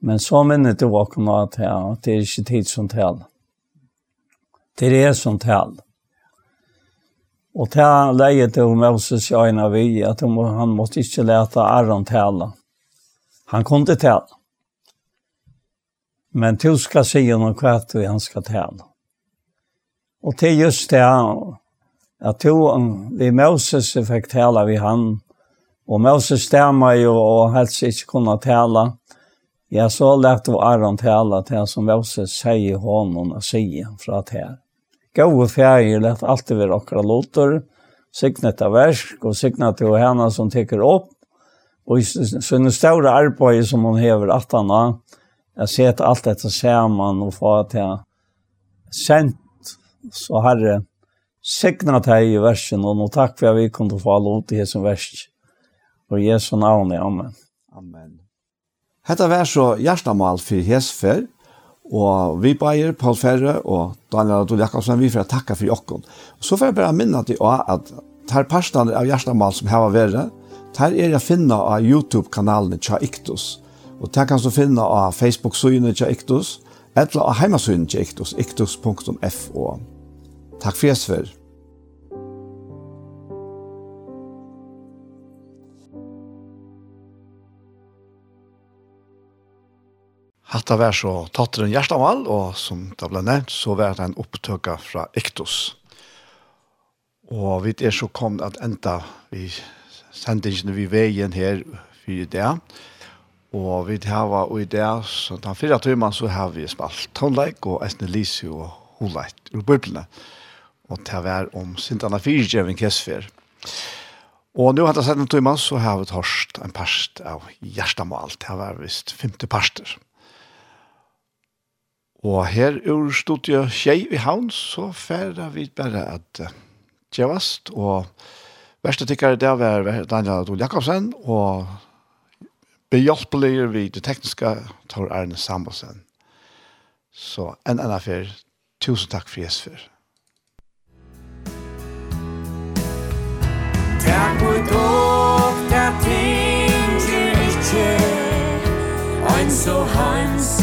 men så minnet det var komma att här det är inte tid som tal det är som tal Och det här läget om Moses i øynene vi att han måste inte lete Aron tala. Han kunde tala. Men du skal si noe hva du han skal tale. Og til just det at du, vi Moses fikk tale vi han, og Moses stemmer jo og helst ikke kunne tale. Ja, så lærte du Aron tale til som Moses sier honom og sier fra til. Gåve fjerde lærte alltid vi okra låter, signet av versk og signet til henne som teker opp, og i sin store arbeid som hun hever at han har, jag ser att allt detta man och få att jag sent så herre segna dig i versen och nu tack för att vi kunde få lov det som vers. Och Jesu navn, amen. Amen. Hetta var så hjertamal for Hesfer, og vi bæger Paul Ferre og Daniel Adol Jakobsen, vi får takka for jokken. Så får jeg bare minne til å at tar parstene av hjertamal som var vært, tar er jeg finna av YouTube-kanalen Tja Iktus, Og det kan du finne av Facebook-synet til Iktus, eller av heimasynet til Iktus, iktus.fo. Takk for jeg Hatta var så tatteren hjertemål, og som det ble nevnt, så var det en opptøkka fra Iktus. Og vi er så kom at enda vi sendingene vi veien her for det. Og vi har i det, så den fire timer så har vi spalt tonleik og Esne Lise og Holeit ur bøblene. Og det var om Sintana Fyrtjevin Kessfer. Og nå har jeg sett en timer så har vi tørst en parst av Gjerstamal. Det var vist femte parster. Og her ur studiet Kjei i havn så færre vi bare at uh, og verste tykkere det var Daniel Adol Jakobsen og behjelpelige vi det tekniske Tor Arne Samuelsen. Så en annen affær. Tusen takk for Jesper. Takk for dere, takk for dere, Ein so Hans